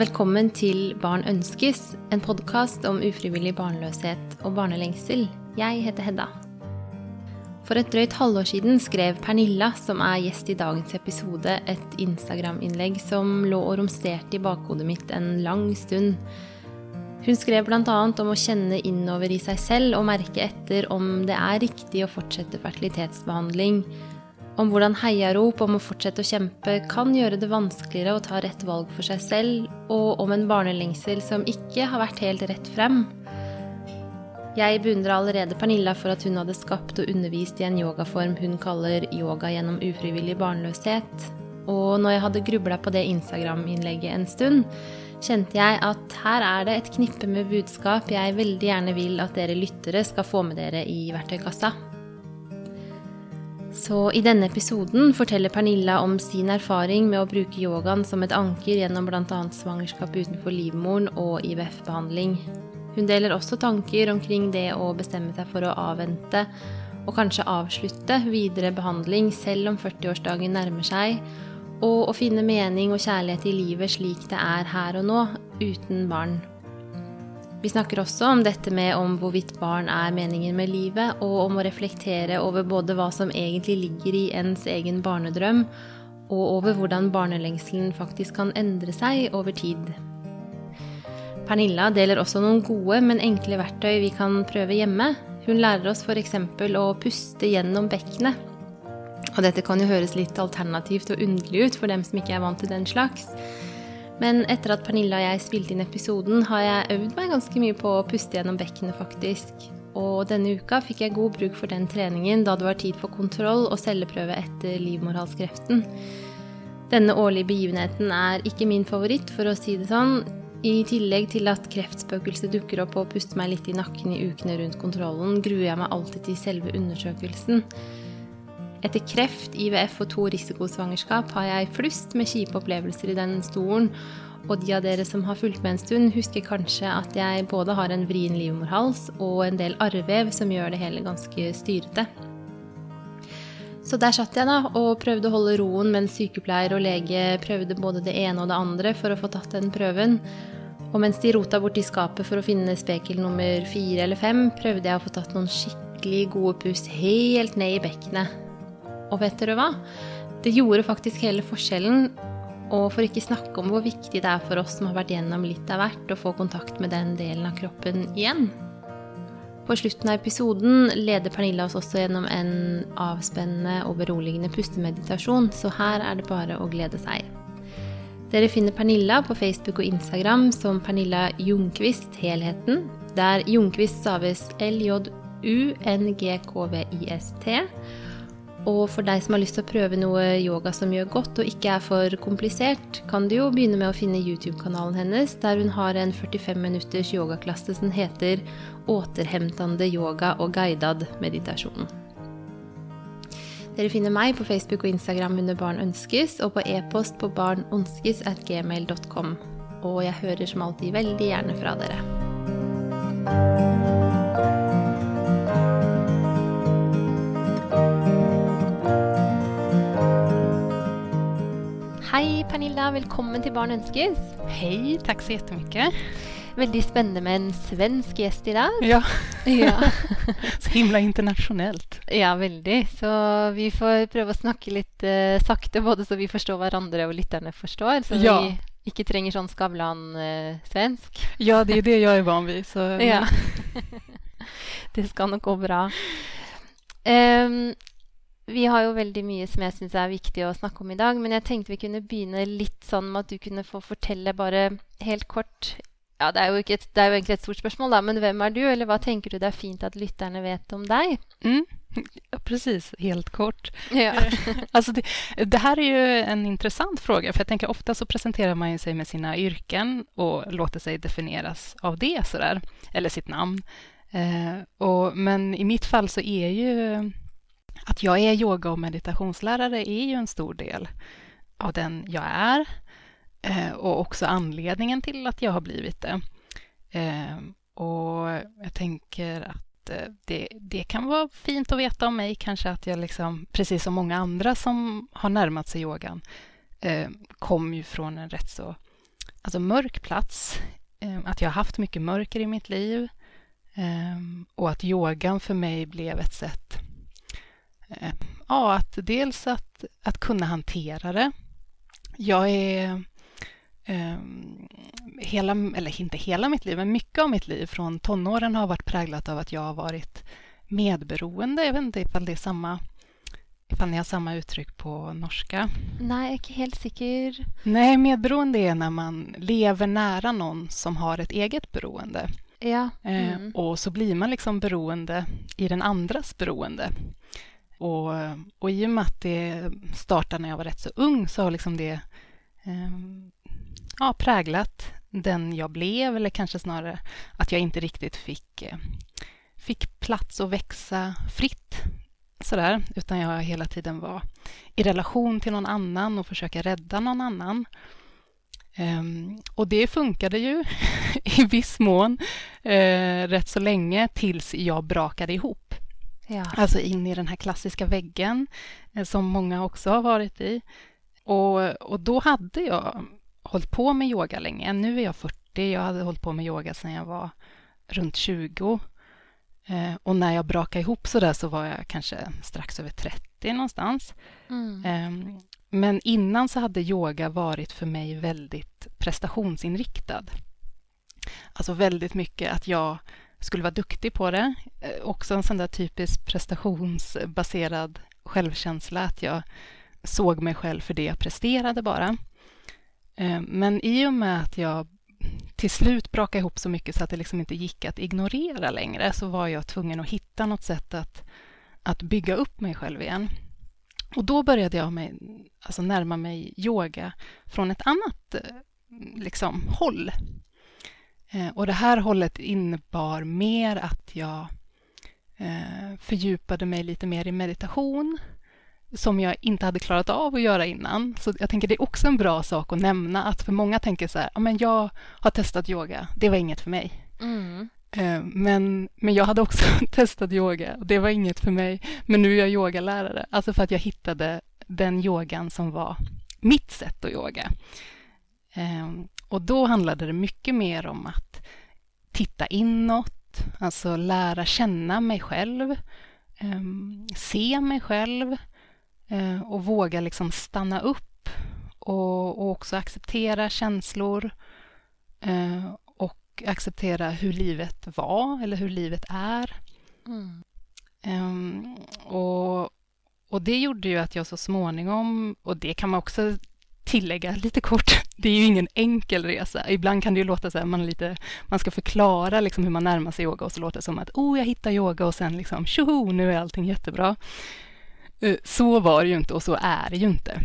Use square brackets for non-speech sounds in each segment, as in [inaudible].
Velkommen til Barn ønskes, en podkast om ufrivillig barnløshet og barnelengsel. Jeg heter Hedda. For et drøyt halvår siden skrev Pernilla, som er gjest i dagens episode, et Instagram-innlegg som lå og romsterte i bakhodet mitt en lang stund. Hun skrev bl.a. om å kjenne innover i seg selv og merke etter om det er riktig å fortsette fertilitetsbehandling, om hvordan heiarop om å fortsette å kjempe kan gjøre det vanskeligere å ta rett valg for seg selv, og om en barnelengsel som ikke har vært helt rett frem. Jeg beundrer allerede Pernilla for at hun hadde skapt og undervist i en yogaform hun kaller yoga gjennom ufrivillig barnløshet, og når jeg hadde grubla på det Instagram-innlegget en stund, kjente jeg at her er det et knippe med budskap jeg veldig gjerne vil at dere lyttere skal få med dere i verktøykassa. Så i denne episoden forteller Pernilla om sin erfaring med å bruke yogaen som et anker gjennom bl.a. svangerskap utenfor livmoren og IVF-behandling. Hun deler også tanker omkring det å bestemme seg for å avvente og kanskje avslutte videre behandling selv om 40-årsdagen nærmer seg, og å finne mening og kjærlighet i livet slik det er her og nå, uten barn. Vi snakker også om dette med om hvorvidt barn er meningen med livet, og om å reflektere over både hva som egentlig ligger i ens egen barnedrøm, og over hvordan barnelengselen faktisk kan endre seg over tid. Pernilla deler også noen gode, men enkle verktøy vi kan prøve hjemme. Hun lærer oss f.eks. å puste gjennom bekkenet. Og dette kan jo høres litt alternativt og underlig ut for dem som ikke er vant til den slags. Men etter at Pernilla og jeg spilte inn episoden, har jeg øvd meg ganske mye på å puste gjennom bekkenet, faktisk. Og denne uka fikk jeg god bruk for den treningen da det var tid for kontroll og celleprøve etter livmorhalskreften. Denne årlige begivenheten er ikke min favoritt, for å si det sånn. I tillegg til at kreftspøkelset dukker opp og puster meg litt i nakken i ukene rundt kontrollen, gruer jeg meg alltid til selve undersøkelsen. Etter kreft, IVF og to risikosvangerskap har jeg flust med kjipe opplevelser i den stolen, og de av dere som har fulgt med en stund, husker kanskje at jeg både har en vrien livmorhals og en del arrvev som gjør det hele ganske styrete. Så der satt jeg da og prøvde å holde roen mens sykepleier og lege prøvde både det ene og det andre for å få tatt den prøven. Og mens de rota borti skapet for å finne spekel nummer fire eller fem, prøvde jeg å få tatt noen skikkelig gode pust helt ned i bekkenet. Og vet dere hva? Det gjorde faktisk hele forskjellen. Og for ikke snakke om hvor viktig det er for oss som har vært gjennom litt av hvert, å få kontakt med den delen av kroppen igjen. På slutten av episoden leder Pernilla oss også gjennom en avspennende og beroligende pustemeditasjon, så her er det bare å glede seg. Dere finner Pernilla på Facebook og Instagram som Pernilla Ljungqvist Helheten, der Ljungqvist staves L-J-U-N-G-K-V-I-S-T. Og for deg som har lyst til å prøve noe yoga som gjør godt og ikke er for komplisert, kan du jo begynne med å finne YouTube-kanalen hennes, der hun har en 45 minutters yogaklasse som heter Återhemtande yoga og guidad meditasjon. Dere finner meg på Facebook og Instagram under Barn ønskes, og på e-post på barnonskes.gmail.com. Og jeg hører som alltid veldig gjerne fra dere. Hej Pernilla, välkommen till Barn önskes. Hej, tack så jättemycket. Väldigt spännande med en svensk gäst idag. Ja, [laughs] Ja, [laughs] så himla internationellt. ja väldigt. Så vi får prøve å snakke litt eh, sakte, både så vi forstår hverandre og lytterne forstår. Så Ja. vi ikke trenger sånn Skavlan-svensk. Ja, det är det jag är van vid. Så [laughs] ja. det skal nok gå bra. Em, vi har jo veldig mye som jeg syns er viktig å snakke om i dag, men jeg tenkte vi kunne begynne litt sånn med at du kunne få fortelle bare helt kort ja, det er, et, det er jo egentlig et stort spørsmål, da, men hvem er du, eller hva tenker du det er fint at lytterne vet om deg? Mm. Ja, precis, helt kort. Ja. [laughs] Alltså det, det här är ju en intressant fråga, för jag tänker ofta så presenterar man ju sig med sina yrken och låter sig definieras av det, sådär, eller sitt namn. Eh, och, men i mitt fall så är ju att jag är yoga och meditationslärare är ju en stor del av den jag är eh, och också anledningen till att jag har blivit det. Ehm, och jag tänker att eh, det, det kan vara fint att veta om mig, kanske att jag liksom, precis som många andra som har närmat sig yogan, eh, kom ju från en rätt så alltså mörk plats. Ehm, att jag har haft mycket mörker i mitt liv. Ehm, och att yogan för mig blev ett sätt ja, att dels att, att kunna hantera det. Jag är Um, hela, eller inte hela mitt liv, men mycket av mitt liv från tonåren har varit präglat av att jag har varit medberoende. Jag vet inte ifall det är samma ifall ni har samma uttryck på norska. Nej, jag är helt säker. Nej, medberoende är när man lever nära någon som har ett eget beroende. Ja. Eh, mm. och så blir man liksom beroende i den andras beroende. Och, eh, och i och med att det startade när jag var rätt så ung så har liksom det eh, ja, präglat den jag blev, eller kanske snarare att jag inte riktigt fick, eh, fick plats att växa fritt sådär, utan jag hela tiden var i relation till någon annan och försöka rädda någon annan. Um, och det funkade ju [laughs] i viss mån uh, rätt så länge tills jag brakade ihop. Ja. Alltså in i den här klassiska väggen uh, som många också har varit i. Och, och då hade jag hållit på med yoga länge. Nu är jag 40. Jag hade hållit på med yoga sedan jag var runt 20. Eh, och när jag brakade ihop så där så var jag kanske strax över 30 någonstans. Mm. Eh, men innan så hade yoga varit för mig väldigt prestationsinriktad. Alltså väldigt mycket att jag skulle vara duktig på det. Eh, också en sån där typisk prestationsbaserad självkänsla, att jag såg mig själv för det jag presterade bara. Eh, men i och med att jag till slut brakade ihop så mycket så att det liksom inte gick att ignorera längre så var jag tvungen att hitta något sätt att, att bygga upp mig själv igen. Och då började jag med, alltså närma mig yoga från ett annat eh, liksom, håll. Eh, och det här hållet innebar mer att jag fördjupade mig lite mer i meditation som jag inte hade klarat av att göra innan. Så jag tänker det är också en bra sak att nämna att för många tänker så här, ja men jag har testat yoga, det var inget för mig. Mm. Eh, men, men jag hade också [laughs] testat yoga och det var inget för mig. Men nu är jag yogalärare, alltså för att jag hittade den yogan som var mitt sätt att yoga. Ehm, och då handlade det mycket mer om att titta inåt, alltså lära känna mig själv, ehm, se mig själv, Eh, och våga liksom stanna upp och, också acceptera känslor eh, och acceptera hur livet var eller hur livet är. Mm. Um, och, och det gjorde ju att jag så småningom, och det kan man också tillägga lite kort, det är ju ingen enkel resa. Ibland kan det ju låta så här, man, lite, man ska förklara liksom hur man närmar sig yoga och så låter det som att oh, jag hittar yoga och sen liksom tjoho, nu är allting jättebra. Eh, så var det ju inte och så är det ju inte.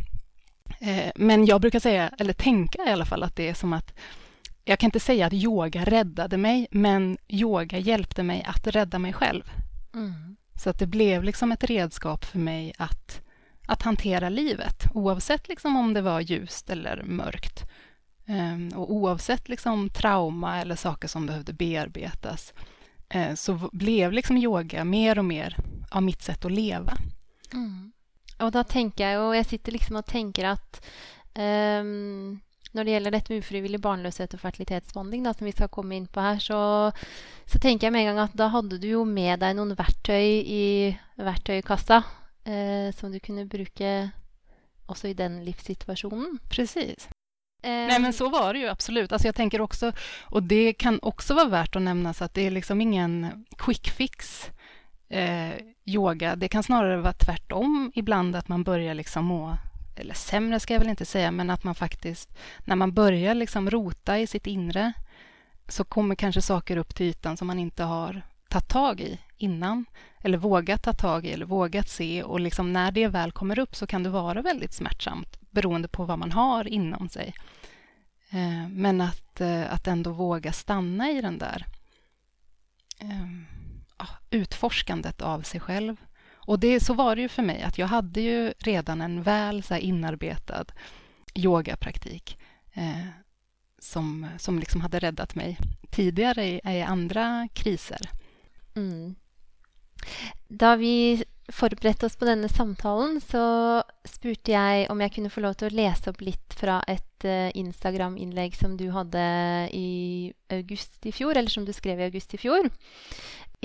Eh, men jag brukar säga, eller tänka i alla fall, att det är som att jag kan inte säga att yoga räddade mig, men yoga hjälpte mig att rädda mig själv. Mm. Så att det blev liksom ett redskap för mig att, att hantera livet, oavsett liksom om det var ljust eller mörkt. Ehm, och oavsett liksom trauma eller saker som behövde bearbetas, eh, så blev liksom yoga mer och mer av mitt sätt att leva. Mm. Och då tänker jag, och jag sitter liksom och tänker att um, när det gäller detta med ofrivillig barnlöshet och fertilitetsbehandling, som vi ska komma in på här, så, så tänker jag med en gång att då hade du ju med dig någon verktyg i verktygskassa eh, som du kunde bruka också i den livssituationen. Precis. Nej men så var det ju absolut. Alltså jag tänker också, och det kan också vara värt att nämna så att det är liksom ingen quick fix eh, yoga. Det kan snarare vara tvärtom ibland, att man börjar liksom må eller sämre ska jag väl inte säga, men att man faktiskt, när man börjar liksom rota i sitt inre, så kommer kanske saker upp till ytan som man inte har tagit tag i innan, eller vågat ta tag i, eller vågat se. Och liksom när det väl kommer upp så kan det vara väldigt smärtsamt, beroende på vad man har inom sig. Eh, men att, eh, att ändå våga stanna i den där ehm, utforskandet av sig själv. Och det, så var det ju för mig, att jag hade ju redan en väl så inarbetad yogapraktik eh, som, som liksom hade räddat mig tidigare i, i andra kriser. Mm. Da vi forberedte oss på denne samtalen, så spurte jeg om jeg kunne få lov til å lese opp litt fra et uh, eh, Instagram-innlegg som du hadde i august i fjor, eller som du skrev i august i fjor.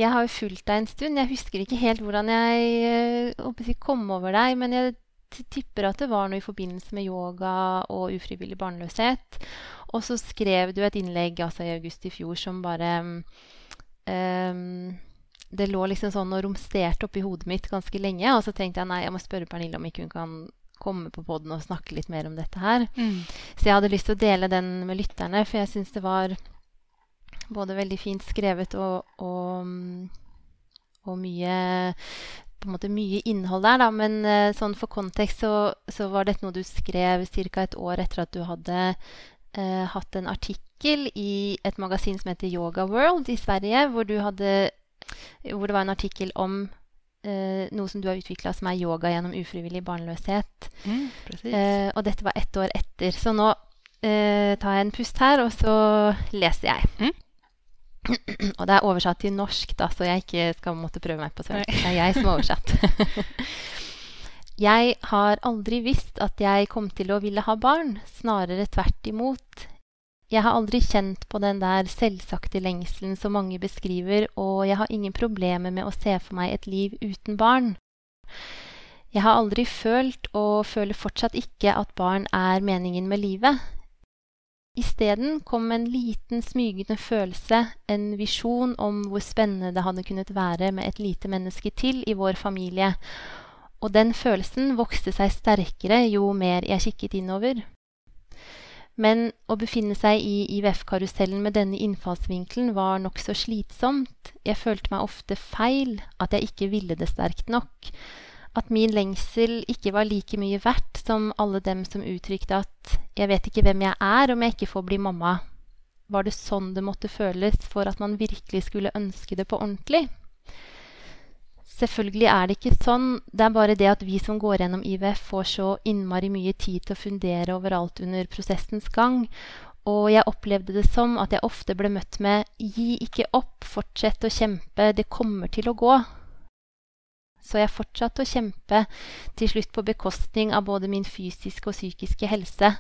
Jeg har jo fulgt deg en stund. Jeg husker ikke helt hvordan jeg uh, kom over deg, men jeg tipper at det var noe i forbindelse med yoga og ufrivillig barnløshet. Og så skrev du et innlegg altså i august i fjor som bare um, mm, ehm, det lå liksom sånn og romsterte oppi hodet mitt ganske lenge. Og så tenkte jeg nei, jeg må spørre Pernille om ikke hun kan komme på poden og snakke litt mer om dette her. Mm. Så jeg hadde lyst til å dele den med lytterne, for jeg syns det var både veldig fint skrevet og, og, og mye på en måte mye innhold der, da. Men uh, sånn for kontekst så, så, var dette noe du skrev ca. et år etter at du hadde uh, hatt en artikkel i et magasin som heter Yoga World i Sverige, hvor du hadde hvor det var en artikkel om eh, noe som du har utvikla som er yoga gjennom ufrivillig barnløshet. Mm, eh, og dette var ett år etter. Så nå eh, tar jeg en pust her, og så leser jeg. Mm. [clears throat] og det er oversatt til norsk, da, så jeg ikke skal måtte prøve meg på svensk. Det er jeg som har oversatt. [laughs] jeg har aldri visst at jeg kom til å ville ha barn. Snarere tvert imot. Jeg har aldri kjent på den der selvsagte lengselen som mange beskriver, og jeg har ingen problemer med å se for meg et liv uten barn. Jeg har aldri følt, og føler fortsatt ikke, at barn er meningen med livet. Isteden kom en liten, smygende følelse, en visjon om hvor spennende det hadde kunnet være med et lite menneske til i vår familie, og den følelsen vokste seg sterkere jo mer jeg kikket innover. Men å befinne seg i IVF-karusellen med denne innfallsvinkelen var nokså slitsomt. Jeg følte meg ofte feil, at jeg ikke ville det sterkt nok. At min lengsel ikke var like mye verdt som alle dem som uttrykte at 'jeg vet ikke hvem jeg er om jeg ikke får bli mamma'. Var det sånn det måtte føles for at man virkelig skulle ønske det på ordentlig? Selvfølgelig er det ikke sånn. Det er bare det at vi som går gjennom IVF, får så innmari mye tid til å fundere over alt under prosessens gang. Og jeg opplevde det som at jeg ofte ble møtt med 'gi ikke opp, fortsett å kjempe, det kommer til å gå'. Så jeg fortsatte å kjempe, til slutt på bekostning av både min fysiske og psykiske helse.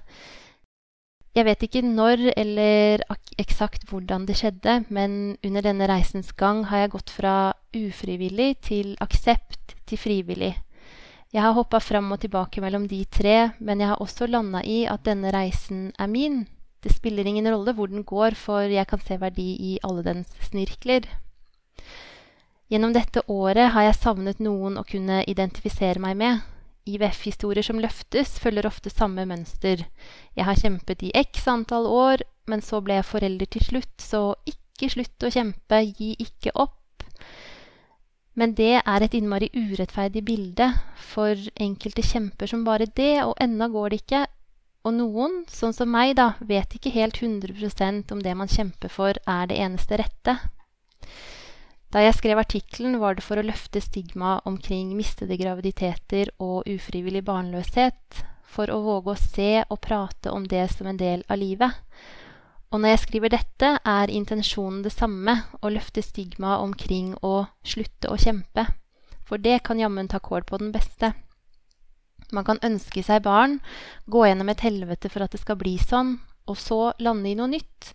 Jeg vet ikke når eller eksakt hvordan det skjedde, men under denne reisens gang har jeg gått fra ufrivillig til aksept til frivillig. Jeg har hoppa fram og tilbake mellom de tre, men jeg har også landa i at denne reisen er min. Det spiller ingen rolle hvor den går, for jeg kan se verdi i alle dens snirkler. Gjennom dette året har jeg savnet noen å kunne identifisere meg med. IVF-historier som løftes, følger ofte samme mønster. Jeg har kjempet i x antall år, men så ble jeg forelder til slutt, så ikke slutt å kjempe, gi ikke opp. Men det er et innmari urettferdig bilde, for enkelte kjemper som bare det, og ennå går det ikke. Og noen, sånn som meg, da, vet ikke helt 100% om det man kjemper for, er det eneste rette. Da jeg skrev artikkelen, var det for å løfte stigmaet omkring mistede graviditeter og ufrivillig barnløshet, for å våge å se og prate om det som en del av livet. Og når jeg skriver dette, er intensjonen det samme, å løfte stigma omkring å slutte å kjempe. For det kan jammen ta kål på den beste. Man kan ønske seg barn, gå gjennom et helvete for at det skal bli sånn, og så lande i noe nytt.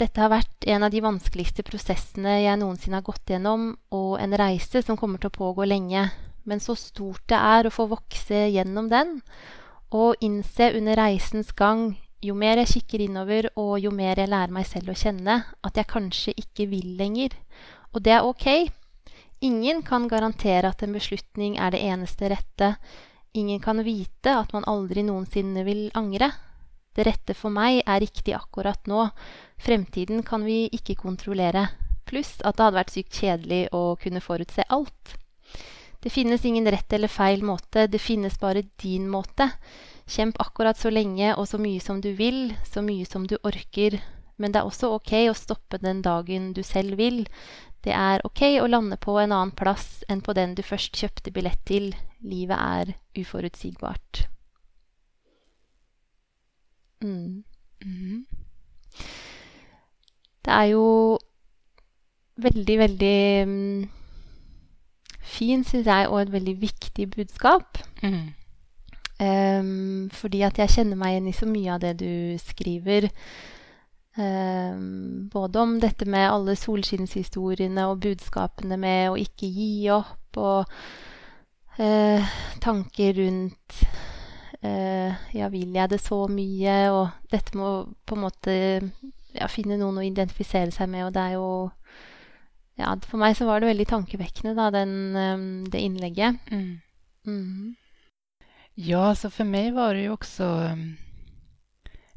Dette har vært en av de vanskeligste prosessene jeg noensinne har gått gjennom, og en reise som kommer til å pågå lenge. Men så stort det er å få vokse gjennom den, og innse under reisens gang, jo mer jeg kikker innover, og jo mer jeg lærer meg selv å kjenne, at jeg kanskje ikke vil lenger. Og det er ok. Ingen kan garantere at en beslutning er det eneste rette. Ingen kan vite at man aldri noensinne vil angre. Det rette for meg er riktig akkurat nå. Fremtiden kan vi ikke kontrollere. Pluss at det hadde vært sykt kjedelig å kunne forutse alt. Det finnes ingen rett eller feil måte, det finnes bare din måte. Kjemp akkurat så lenge og så mye som du vil, så mye som du orker. Men det er også ok å stoppe den dagen du selv vil. Det er ok å lande på en annen plass enn på den du først kjøpte billett til. Livet er uforutsigbart. Mm. Mm. Det er jo veldig, veldig um, mm, fin, syns jeg, og et veldig viktig budskap. Mm. Um, fordi at jeg kjenner meg igjen i så mye av det du skriver. Um, både om dette med alle solskinnshistoriene og budskapene med å ikke gi opp, og uh, tanker rundt uh, Ja, vil jeg det så mye? Og dette med å på en måte ja, finne noen å identifisere seg med, og det er jo ja, for meg så var det veldig tankevekkende, da, den, um, det innlegget. Mm. Mm. Ja, alltså för mig var det ju också...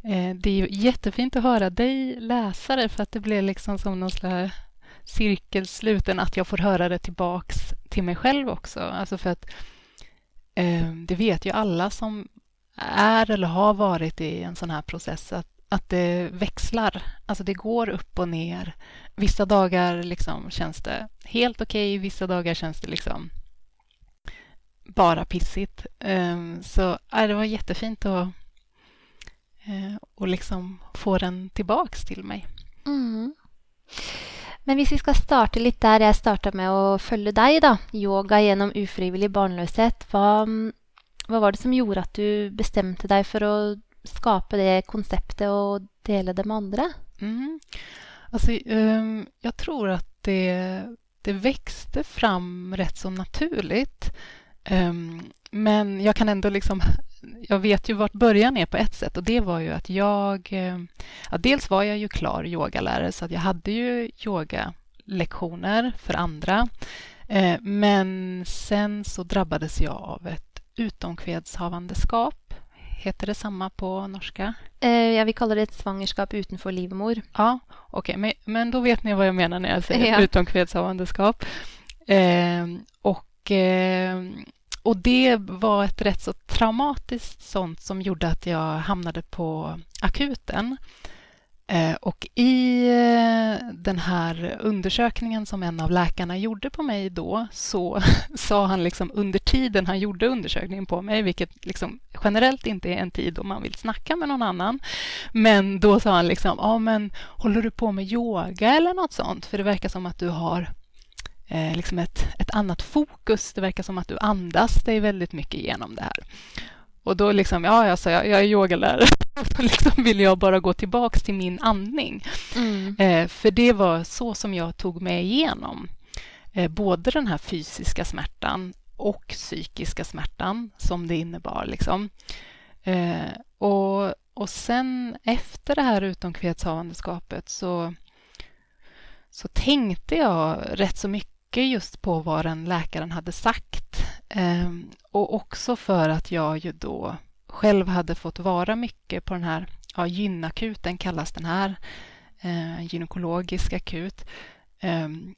Eh, det är ju jättefint att höra dig läsa det för att det blev liksom som någon slags cirkelsluten att jag får höra det tillbaks till mig själv också. Alltså för att eh, det vet ju alla som är eller har varit i en sån här process att, att det växlar. Alltså det går upp och ner. Vissa dagar liksom känns det helt okej, okay, vissa dagar känns det liksom bara pissigt. Ehm, så det var jättefint att och liksom få den tillbaks till mig. Mm. Men hvis vi skal starte litt der jeg starta med å følge deg, da, yoga gjennom ufrivillig barnløshet, hva, hva var det som gjorde at du bestemte deg for å skape det konseptet og dele det med andre? Mm. Alltså, um, jag tror att det, det växte fram rätt så naturligt. Um, men jag kan ändå liksom... Jag vet ju vart början är på ett sätt och det var ju att jag... Ja, dels var jag ju klar yogalärare så att jag hade ju yogalektioner för andra. Uh, men sen så drabbades jag av ett utomkvedshavandeskap. Heter det samma på norska? Uh, ja, vi kallar det ett svangerskap utanför livmor. Ja, okej. Okay. Men, men då vet ni vad jag menar när jag säger ja. utomkvedshavandeskap. Uh, och eh, och det var ett rätt så traumatiskt sånt som gjorde att jag hamnade på akuten. Eh, och i eh, den här undersökningen som en av läkarna gjorde på mig då så [laughs] sa han liksom under tiden han gjorde undersökningen på mig, vilket liksom generellt inte är en tid då man vill snacka med någon annan. Men då sa han liksom, ja men håller du på med yoga eller något sånt? För det verkar som att du har eh, liksom ett, ett annat fokus. Det verkar som att du andas dig väldigt mycket genom det här. Och då liksom, ja, alltså, jag, jag är yogalärare. [laughs] då liksom vill jag bara gå tillbaka till min andning. Mm. Eh, för det var så som jag tog mig igenom eh, både den här fysiska smärtan och psykiska smärtan som det innebar. Liksom. Eh, och, och sen efter det här utomkvedshavandeskapet så, så tänkte jag rätt så mycket mycket just på vad den läkaren hade sagt. Ehm, och också för att jag ju då själv hade fått vara mycket på den här ja, gynakuten kallas den här, eh, gynekologisk akut. Ehm,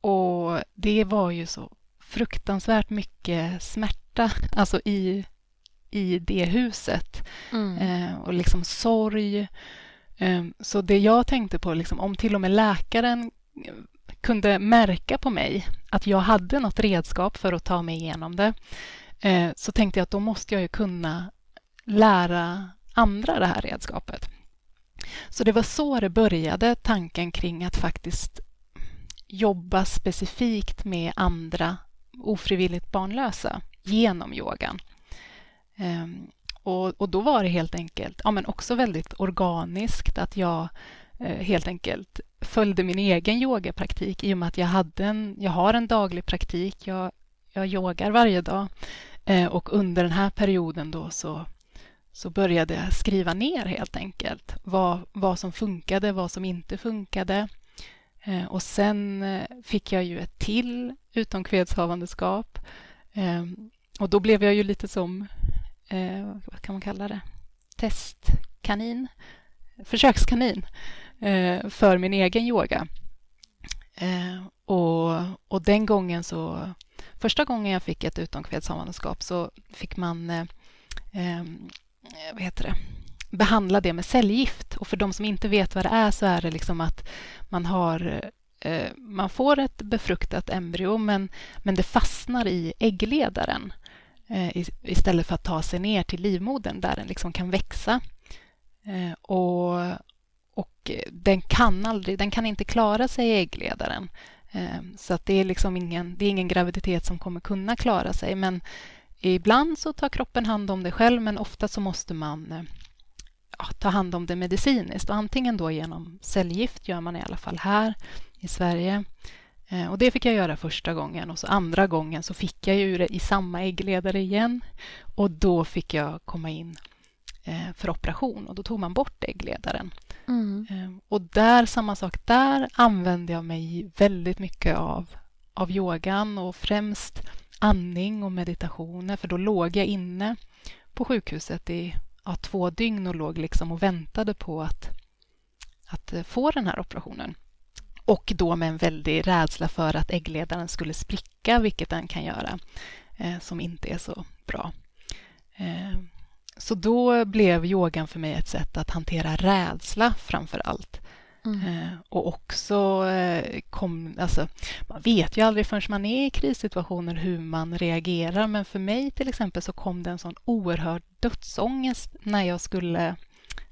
och det var ju så fruktansvärt mycket smärta, alltså i, i det huset. Mm. Eh, och liksom sorg. Eh, så det jag tänkte på, liksom, om till och med läkaren kunde märka på mig att jag hade något redskap för att ta mig igenom det eh, så tänkte jag att då måste jag ju kunna lära andra det här redskapet. Så det var så det började, tanken kring att faktiskt jobba specifikt med andra ofrivilligt barnlösa genom yogan. Ehm, och, och då var det helt enkelt ja, men också väldigt organiskt att jag Eh, helt enkelt följde min egen yogapraktik i och med att jag, hade en, jag har en daglig praktik. Jag, jag yogar varje dag. Eh, och under den här perioden då så, så började jag skriva ner helt enkelt vad, vad som funkade, vad som inte funkade. Eh, och sen fick jag ju ett till utomkvedshavandeskap och då blev jag ju lite som, vad kan man kalla det, testkanin, försökskanin eh, för min egen yoga. Eh, och, och den gången så... Första gången jag fick ett utomkvedshavandeskap så fick man eh, eh, vad heter det? behandla det med cellgift. Och för de som inte vet vad det är så är det liksom att man har eh, man får ett befruktat embryo men, men det fastnar i äggledaren eh, istället för att ta sig ner till livmodern där den liksom kan växa. Eh, och, och eh, den kan aldrig, den kan inte klara sig i äggledaren. Eh, så att det är liksom ingen, det är ingen graviditet som kommer kunna klara sig. Men ibland så tar kroppen hand om det själv, men ofta så måste man eh, ja, ta hand om det medicinskt. Och antingen då genom cellgift gör man i alla fall här i Sverige. Och det fick jag göra första gången och så andra gången så fick jag ju det i samma äggledare igen. Och då fick jag komma in för operation och då tog man bort äggledaren. Mm. Ehm, och där, samma sak där, använde jag mig väldigt mycket av, av yogan och främst andning och meditationer för då låg jag inne på sjukhuset i ja, två dygn och låg liksom och väntade på att, att eh, få den här operationen. Och då med en väldig rädsla för att äggledaren skulle spricka, vilket den kan göra, eh, som inte är så bra. Eh, så då blev yogan för mig ett sätt att hantera rädsla framför allt. Mm. Eh, och också eh, kom, alltså, man vet ju aldrig förrän man är i krissituationer hur man reagerar, men för mig till exempel så kom det en sån oerhörd dödsångest när jag skulle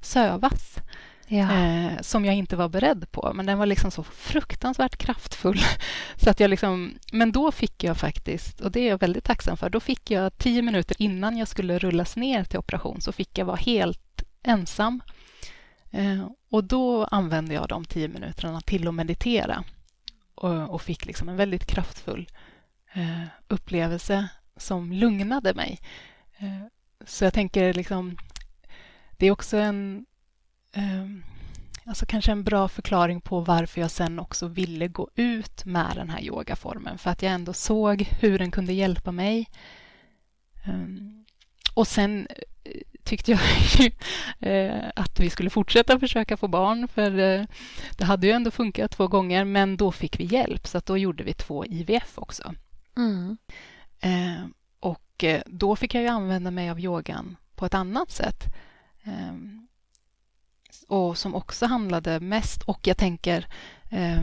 sövas ja. eh, som jag inte var beredd på. Men den var liksom så fruktansvärt kraftfull. [laughs] så att jag liksom, men då fick jag faktiskt, och det är jag väldigt tacksam för, då fick jag tio minuter innan jag skulle rullas ner till operation så fick jag vara helt ensam. Eh, och då använde jag de tio minuterna till att meditera och, och fick liksom en väldigt kraftfull eh, upplevelse som lugnade mig. Eh, så jag tänker liksom, det är också en alltså kanske en bra förklaring på varför jag sen också ville gå ut med den här yogaformen. För att jag ändå såg hur den kunde hjälpa mig. Ehm, och sen eh, tyckte jag [laughs] eh, att vi skulle fortsätta försöka få barn. För eh, det hade ju ändå funkat två gånger, men då fick vi hjälp. Så då gjorde vi två IVF också. Mm. Ehm, och då fick jag ju använda mig av yogan på ett annat sätt och som också handlade mest, och jag tänker eh,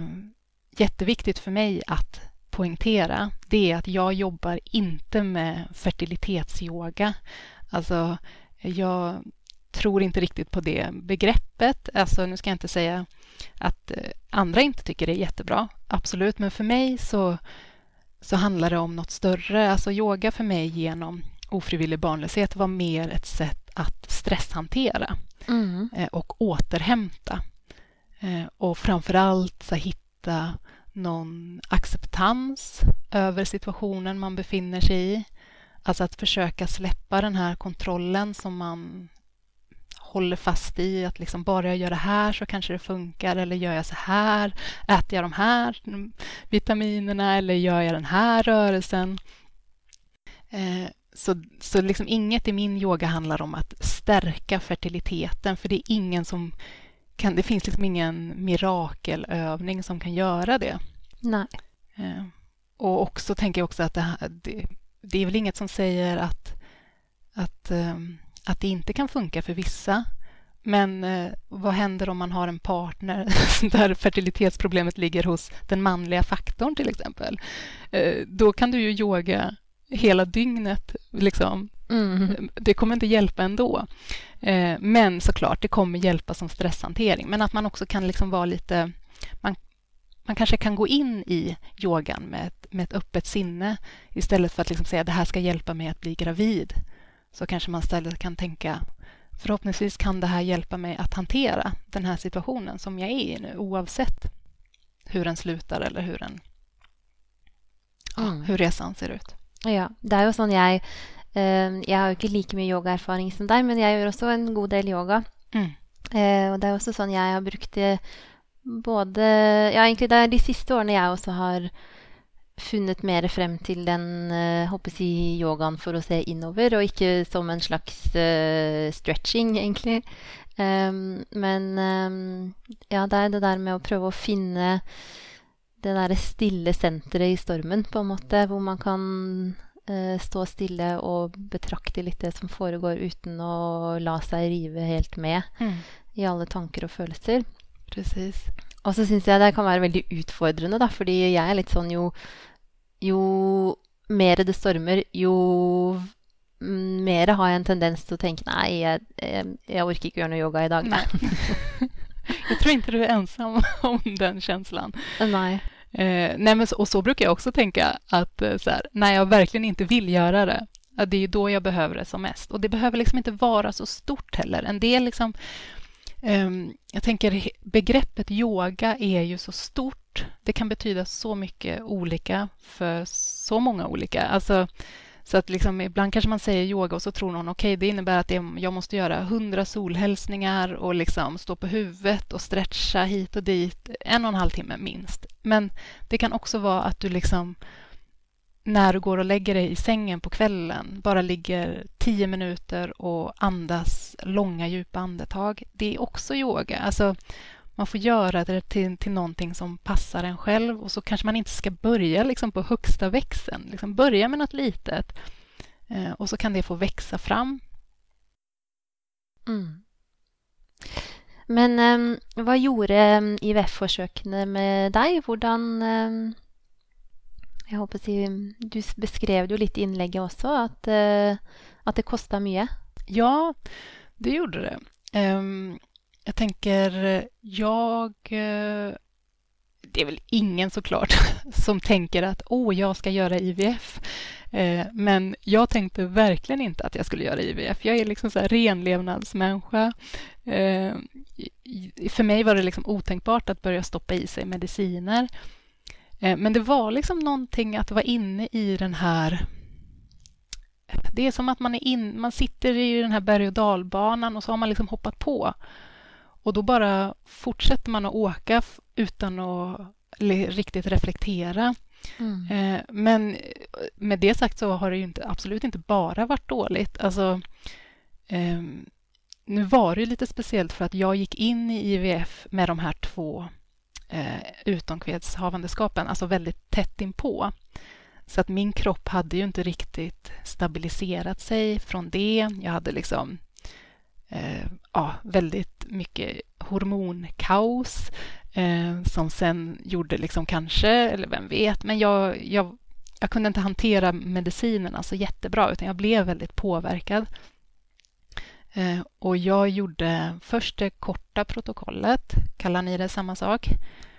jätteviktigt för mig att poängtera, det är att jag jobbar inte med fertilitetsyoga. Alltså, jag tror inte riktigt på det begreppet. Alltså, nu ska jag inte säga att eh, andra inte tycker det är jättebra, absolut, men för mig så, så handlar det om något större. Alltså yoga för mig genom ofrivillig barnlöshet var mer ett sätt att stresshantera mm. Eh, och återhämta. Eh, och framför allt så hitta någon acceptans över situationen man befinner sig i. Alltså att försöka släppa den här kontrollen som man håller fast i. Att liksom bara jag gör det här så kanske det funkar. Eller gör jag så här? Äter jag de här vitaminerna? Eller gör jag den här rörelsen? Eh, så, så liksom inget i min yoga handlar om att stärka fertiliteten, för det är ingen som kan, det finns liksom ingen mirakelövning som kan göra det. Nej. Eh, och också tänker jag också att det, det, det, är väl inget som säger att, att, eh, att det inte kan funka för vissa. Men eh, vad händer om man har en partner [laughs] där fertilitetsproblemet ligger hos den manliga faktorn till exempel? Då kan du ju yoga hela dygnet. Liksom. Mm. Det kommer inte hjälpa ändå. Eh, men såklart, det kommer hjälpa som stresshantering. Men att man också kan liksom vara lite... Man, man kanske kan gå in i yogan med ett, med ett öppet sinne istället för att liksom säga att det här ska hjälpa mig att bli gravid. Så kanske man istället kan tänka förhoppningsvis kan det här hjälpa mig att hantera den här situationen som jag är i nu oavsett hur den slutar eller hur, den, mm. ja, hur resan ser ut. Ja, det er jo sånn jeg uh, Jeg har jo ikke like mye yogaerfaring som deg, men jeg gjør også en god del yoga. Mm. Uh, og det er også sånn jeg har brukt det både Ja, egentlig det er de siste årene jeg også har funnet mer frem til den håper jeg, yogaen for å se innover, og ikke som en slags uh, stretching, egentlig. Um, men um, ja, det er det der med å prøve å finne det derre stille senteret i stormen, på en måte, hvor man kan uh, stå stille og betrakte litt det som foregår, uten å la seg rive helt med mm. i alle tanker og følelser. Precis. Og så syns jeg det kan være veldig utfordrende, da, fordi jeg er litt sånn jo Jo mer det stormer, jo mer har jeg en tendens til å tenke nei, jeg, jeg, jeg orker ikke gjøre noe yoga i dag. Nej. [laughs] jag tror inte du är ensam om den känslan. Nej. Eh, nej men så, och så brukar jag också tänka att eh, så här, när jag verkligen inte vill göra det, att det är ju då jag behöver det som mest. Och det behöver liksom inte vara så stort heller. En del liksom, eh, jag tänker begreppet yoga är ju så stort. Det kan betyda så mycket olika för så många olika. Alltså, så att liksom, ibland kanske man säger yoga och så tror någon okej, okay, det innebär att jag måste göra hundra solhälsningar och liksom stå på huvudet och stretcha hit och dit en och en halv timme minst. Men det kan också vara att du liksom när du går och lägger dig i sängen på kvällen bara ligger tio minuter och andas långa djupa andetag. Det är också yoga. Alltså, man får göra det till, till någonting som passar en själv och så kanske man inte ska börja liksom på högsta växeln. Liksom börja med något litet eh, och så kan det få växa fram. Mm. Men um, vad gjorde um, IVF-försöken med dig? Hvordan um, Jag hoppas du beskrev ju lite i inlägget också att, uh, att det kostar mycket. Ja, det gjorde det. Um, jag tänker, jag... Eh, det är väl ingen såklart [laughs] som tänker att åh, jag ska göra IVF. Eh, men jag tänkte verkligen inte att jag skulle göra IVF. Jag är liksom så här renlevnadsmänniska. Eh, för mig var det liksom otänkbart att börja stoppa i sig mediciner. Men det var liksom någonting att vara inne i den här det är som att man, är in, man sitter i den här berg och dalbanan och så har man liksom hoppat på. Och då bara fortsätter man att åka utan att riktigt reflektera. Mm. Eh, men med det sagt så har det ju inte, absolut inte bara varit dåligt. Alltså, eh, nu var det lite speciellt för att jag gick in i IVF med de här två eh, utomkvedshavandeskapen, alltså väldigt tätt inpå. Så att min kropp hade ju inte riktigt stabiliserat sig från det. Jag hade liksom eh, ja, väldigt mycket hormonkaos eh, som sen gjorde liksom kanske, eller vem vet, men jag, jag, jag kunde inte hantera medicinerna så jättebra utan jag blev väldigt påverkad. Eh, och jag gjorde först det korta protokollet. Kallar ni det samma sak?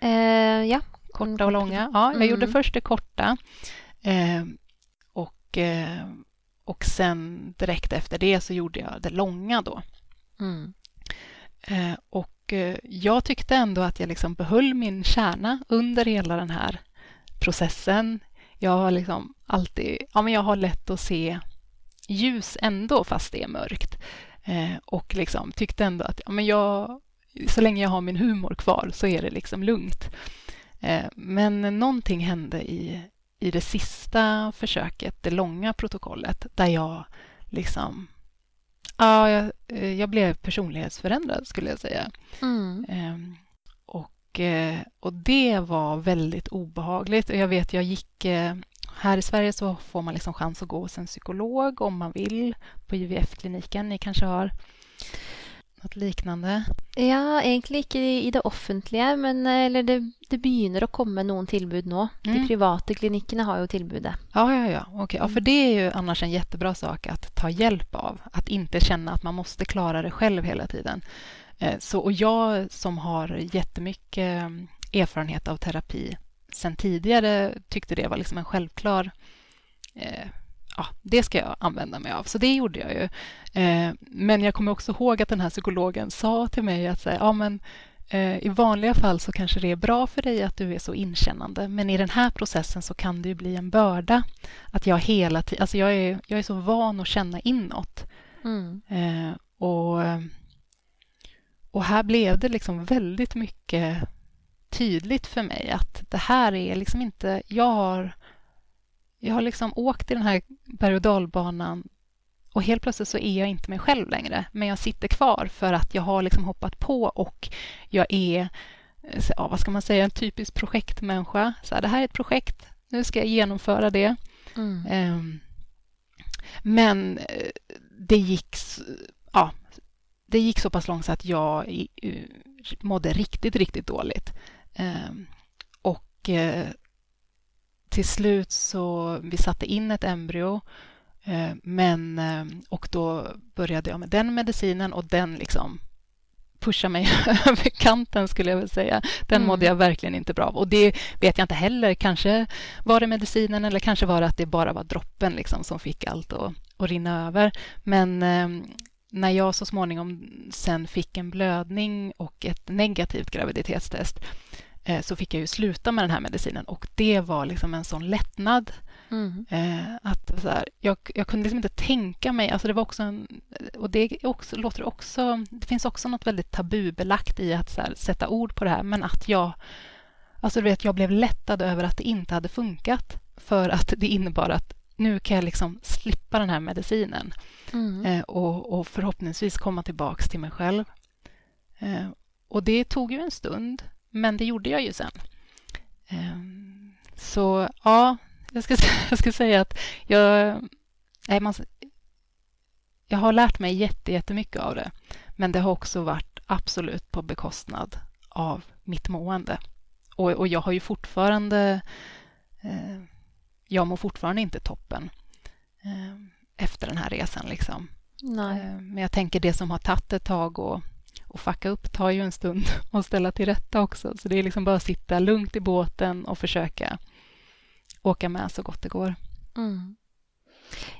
Eh, ja. Korta och långa. Ja, jag mm. gjorde först det korta. Eh, och, eh, och sen direkt efter det så gjorde jag det långa då. Mm. Eh, och eh, jag tyckte ändå att jag liksom behöll min kärna under hela den här processen. Jag har liksom alltid, ja men jag har lätt att se ljus ändå fast det är mörkt. Eh, och liksom tyckte ändå att ja, men jag, så länge jag har min humor kvar så är det liksom lugnt. Eh, men någonting hände i, i det sista försöket, det långa protokollet, där jag liksom Ja, jag, eh, jag blev personlighetsförändrad skulle jag säga. Mm. Um, och, eh, och det var väldigt obehagligt. Jag vet, jag gick... Eh, här i Sverige så får man liksom chans att gå hos en psykolog om man vill på IVF-kliniken. Ni kanske har något liknande? Ja, egentlig ikke i det offentlige, men eh, eller det, det begynner å komme noen tilbud nå. Mm. De private klinikkene har ju tilbudet. Ja, ja, ja. Okay. ja. För det är ju annars en jättebra sak att ta hjälp av. Att inte känna att man måste klara det själv hela tiden. Eh, så, och jag som har jättemycket mm, erfarenhet av terapi sen tidigare tyckte det var liksom en självklar eh, ja, det ska jag använda mig av. Så det gjorde jag ju. Eh, men jag kommer också ihåg att den här psykologen sa till mig att ja, men, eh, i vanliga fall så kanske det är bra för dig att du är så inkännande, men i den här processen så kan det ju bli en börda. Att jag hela tiden, alltså jag är, jag är så van att känna inåt. Mm. Eh, och, och här blev det liksom väldigt mycket tydligt för mig att det här är liksom inte, jag har jag har liksom åkt i den här berg och dalbanan och helt plötsligt så är jag inte mig själv längre. Men jag sitter kvar för att jag har liksom hoppat på och jag är, ja, vad ska man säga, en typisk projektmänniska. Så här, det här är ett projekt, nu ska jag genomföra det. Mm. Um, men eh, det gick, ja, det gick så pass långt så att jag mådde riktigt, riktigt dåligt. Um, och till slut så vi satte in ett embryo eh, men, eh, och då började jag med den medicinen och den liksom pusha mig [laughs] över kanten skulle jag vilja säga. Den mm. mådde jag verkligen inte bra av. Och det vet jag inte heller. Kanske var det medicinen eller kanske var det att det bara var droppen liksom som fick allt att, att rinna över. Men eh, när jag så småningom sen fick en blödning och ett negativt graviditetstest så fick jag ju sluta med den här medicinen och det var liksom en sån lättnad. Mm. Eh, att så här, jag, jag, kunde liksom inte tänka mig... Alltså det var också en, och det också, låter också... Det finns också något väldigt tabubelagt i att här, sätta ord på det här, men att jag... Alltså du vet, jag blev lättad över att det inte hade funkat för att det innebar att nu kan jag liksom slippa den här medicinen mm. eh, och, och, förhoppningsvis komma tillbaka till mig själv. Eh, och det tog ju en stund, men det gjorde jag ju sen. Eh, så ja, jag ska, [laughs] jag ska säga att jag, nej, man, jag har lärt mig jättemycket av det, men det har också varit absolut på bekostnad av mitt mående. Och, och jag har ju fortfarande eh, jag mår fortfarande inte toppen eh, efter den här resan. Liksom. Eh, men jag tänker det som har tagit ett tag och, och fucka upp tar ju en stund [laughs] att ställa till rätta också. Så det är liksom bara att sitta lugnt i båten och försöka åka med så gott det går. Mm.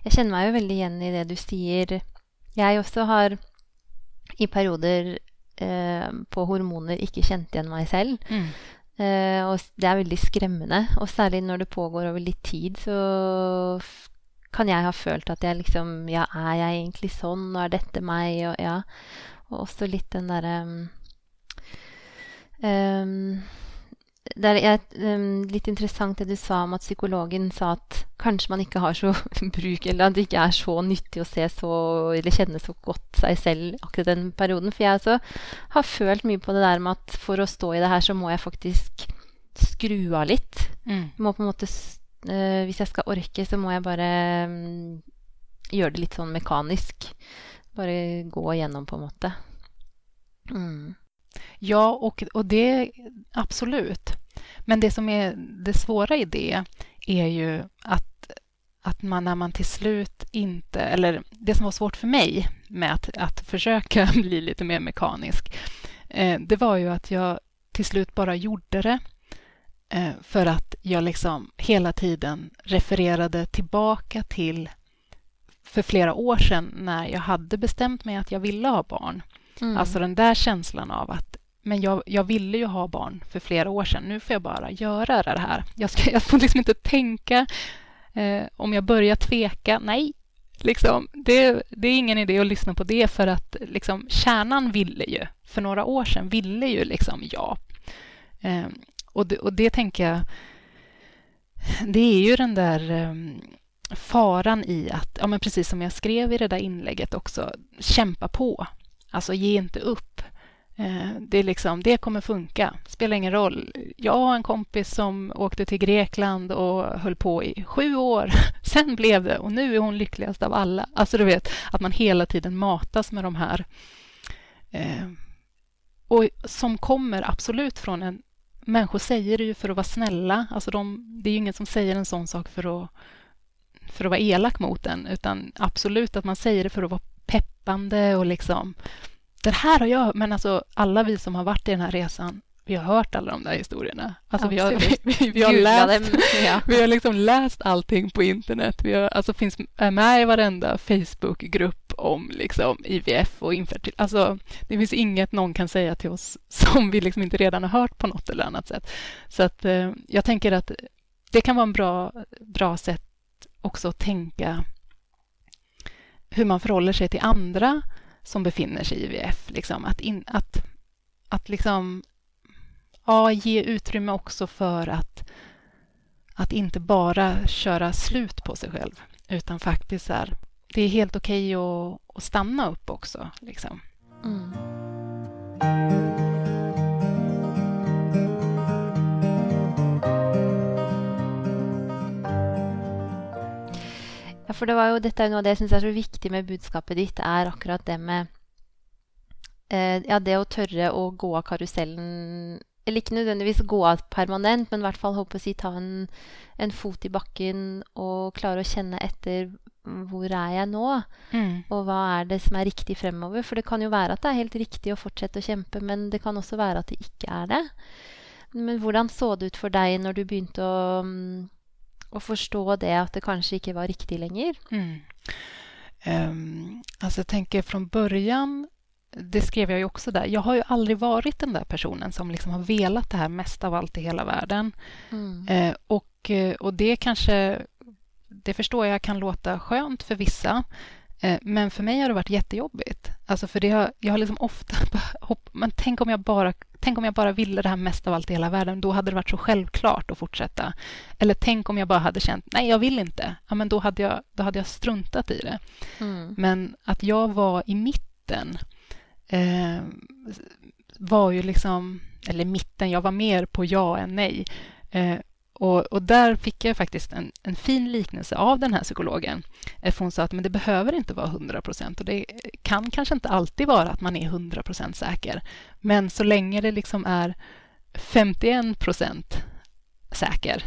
Jag känner mig ju väldigt igen i det du säger. Jag också har i perioder eh, på hormoner inte känt igen mig själv. Mm. Uh, og det er veldig skremmende. Og særlig når det pågår over litt tid, så kan jeg ha følt at jeg liksom Ja, er jeg egentlig sånn? Og er dette meg? Og ja. Og også litt den derre um, um, det er um, litt interessant det du sa om at psykologen sa at kanskje man ikke har så [laughs] bruk Eller at det ikke er så nyttig å se så eller kjenne så godt seg selv akkurat den perioden. For jeg også har følt mye på det der med at for å stå i det her, så må jeg faktisk skru av litt. Mm. Må på en måte uh, Hvis jeg skal orke, så må jeg bare um, gjøre det litt sånn mekanisk. Bare gå igjennom, på en måte. Mm. Ja, och, och det absolut. Men det som är det svåra i det är ju att, att man när man till slut inte... Eller det som var svårt för mig med att, att försöka [laughs] bli lite mer mekanisk, eh, det var ju att jag till slut bara gjorde det eh, för att jag liksom hela tiden refererade tillbaka till för flera år sedan när jag hade bestämt mig att jag ville ha barn. Mm. Alltså den där känslan av att men jag, jag ville ju ha barn för flera år sedan. Nu får jag bara göra det här. Jag, ska, [laughs] jag får liksom inte tänka eh, om jag börjar tveka. Nej, liksom, det, det, är ingen idé att lyssna på det för att liksom, kärnan ville ju. För några år sedan ville ju liksom ja. Eh, och, det, och det tänker jag, det är ju den där eh, faran i att, ja men precis som jag skrev i det där inlägget också, kämpa på. Alltså ge inte upp. Eh, det, är liksom, det kommer funka, spelar ingen roll. Jag har en kompis som åkte till Grekland och höll på i sju år. [laughs] Sen blev det och nu är hon lyckligast av alla. Alltså du vet, att man hela tiden matas med de här eh, och som kommer absolut från en... Människor säger det ju för att vara snälla. Alltså de, det är ju ingen som säger en sån sak för att, för att vara elak mot en, utan absolut att man säger det för att vara peppande och liksom det här har jag... Men alltså, alla vi som har varit i den här resan, vi har hört alla de där historierna. Alltså, vi, har, [laughs] vi, vi, har läst, ja. vi har liksom läst allting på internet. Vi har, alltså, finns med i varenda Facebookgrupp om liksom, IVF och infertil. Alltså, det finns inget någon kan säga till oss [laughs] som vi liksom inte redan har hört på något eller annat sätt. Så att, eh, jag tänker att det kan vara en bra, bra sätt också att tänka hur man förhåller sig till andra som befinner sig i IVF. Liksom, att, in, att, att liksom, ja, ge utrymme också för att, att inte bara köra slut på sig själv, utan faktiskt är, det är helt okej okay att, att stanna upp också. Liksom. Mm. For det var jo, dette er noe av det jeg syns er så viktig med budskapet ditt, er akkurat det med eh, Ja, det å tørre å gå av karusellen Eller ikke nødvendigvis gå av permanent, men i hvert fall håper å si ta en, en fot i bakken og klare å kjenne etter hvor er jeg nå? Mm. Og hva er det som er riktig fremover? For det kan jo være at det er helt riktig å fortsette å kjempe, men det kan også være at det ikke er det. Men hvordan så det ut for deg når du begynte å, mm, å forstå det at det kanskje ikke var riktig lenger? Mm. Um, alltså jag tänker från början, det skrev jag ju också där, jag har ju aldrig varit den där personen som liksom har velat det här mest av allt i hela världen. Mm. Eh, och, eh, och det kanske, det förstår jag kan låta skönt för vissa, men för mig har det varit jättejobbigt. Alltså för det har, jag har liksom ofta [laughs] hopp, men tänk om jag bara Tänk om jag bara ville det här mest av allt i hela världen, då hade det varit så självklart att fortsätta. Eller tänk om jag bara hade känt, nej jag vill inte, ja, men då hade jag, då hade jag struntat i det. Mm. Men att jag var i mitten eh, var ju liksom, eller mitten, jag var mer på ja än nej. Eh, och, och, där fick jag faktiskt en, en, fin liknelse av den här psykologen. Eh, för hon sa att men det behöver inte vara 100 procent och det kan kanske inte alltid vara att man är 100 procent säker. Men så länge det liksom är 51 procent säker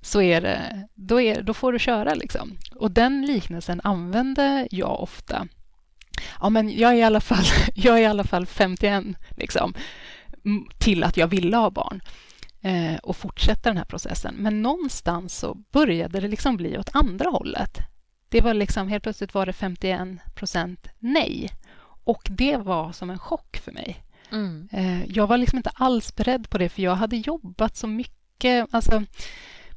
så är det, då, är, då får du köra. Liksom. Och den liknelsen använde jag ofta. Ja, men jag är i alla fall, [laughs] jag är i alla fall 51 liksom, till att jag ville ha barn eh, och fortsätta den här processen. Men någonstans så började det liksom bli åt andra hållet. Det var liksom, helt plötsligt var det 51 procent nej. Och det var som en chock för mig. Mm. Eh, jag var liksom inte alls beredd på det, för jag hade jobbat så mycket. Alltså,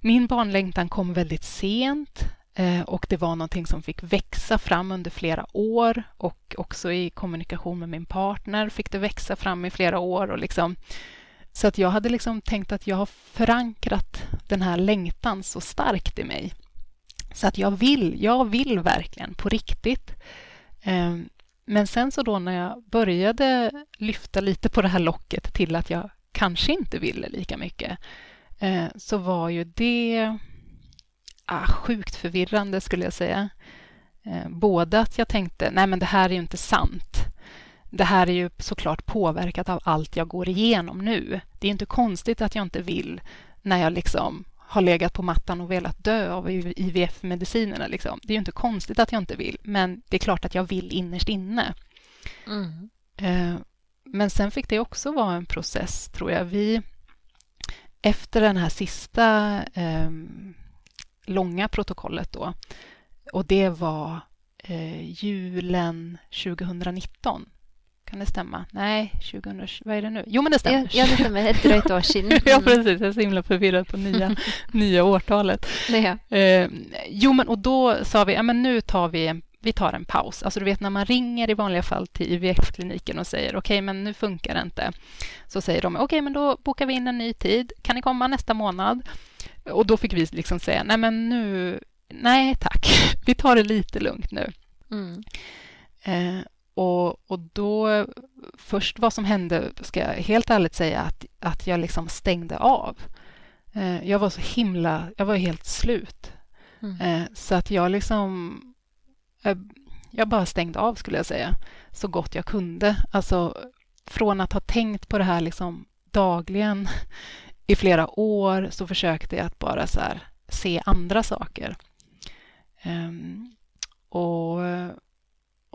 min barnlängtan kom väldigt sent eh, och det var någonting som fick växa fram under flera år och också i kommunikation med min partner fick det växa fram i flera år. Och liksom, så att jag hade liksom tänkt att jag har förankrat den här längtan så starkt i mig. Så att jag vill, jag vill verkligen på riktigt. Ehm, men sen så då när jag började lyfta lite på det här locket till att jag kanske inte ville lika mycket eh, så var ju det ah, sjukt förvirrande skulle jag säga. Eh, både att jag tänkte, nej men det här är ju inte sant. Det här är ju såklart påverkat av allt jag går igenom nu. Det är inte konstigt att jag inte vill när jag liksom har legat på mattan och velat dö av IVF-medicinerna. Liksom. Det är ju inte konstigt att jag inte vill, men det är klart att jag vill innerst inne. Mm. Eh, men sen fick det också vara en process, tror jag. Vi, efter den här sista eh, långa protokollet då, och det var eh, julen 2019, kan det stämma? Nej, 2000, vad är det nu? Jo, men det stämmer. Ja, det stämmer. Ett dröjt år sedan. Mm. [laughs] ja, precis. Jag är så himla förvirrad på nya, [laughs] nya årtalet. Ja. Eh, jo, men och då sa vi, ja, men nu tar vi en, vi tar en paus. Alltså, du vet när man ringer i vanliga fall till IVF-kliniken och säger okej, okay, men nu funkar det inte. Så säger de okej, okay, men då bokar vi in en ny tid. Kan ni komma nästa månad? Och då fick vi liksom säga nej, men nu, nej tack, [laughs] vi tar det lite lugnt nu. Mm. Eh, och, och då, först vad som hände, ska jag helt ärligt säga, att, att jag liksom stängde av. Eh, jag var så himla, jag var helt slut. Mm. Eh, så att jag liksom, jag, jag bara stängde av skulle jag säga, så gott jag kunde. Alltså från att ha tänkt på det här liksom dagligen i flera år så försökte jag att bara så här, se andra saker. Um, och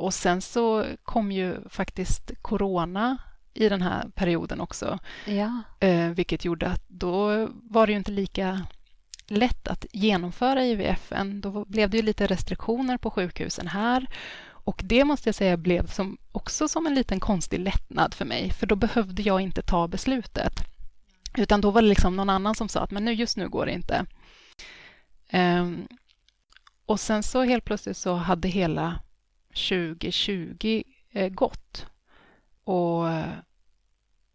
och sen så kom ju faktiskt corona i den här perioden också. Ja. Eh, vilket gjorde att då var det ju inte lika lätt att genomföra IVF. Då blev det ju lite restriktioner på sjukhusen här. Och det måste jag säga blev som, också som en liten konstig lättnad för mig, för då behövde jag inte ta beslutet. Utan då var det liksom någon annan som sa att men nu, just nu går det inte. Um, och sen så helt plötsligt så hade hela 2020 eh, gått. Och,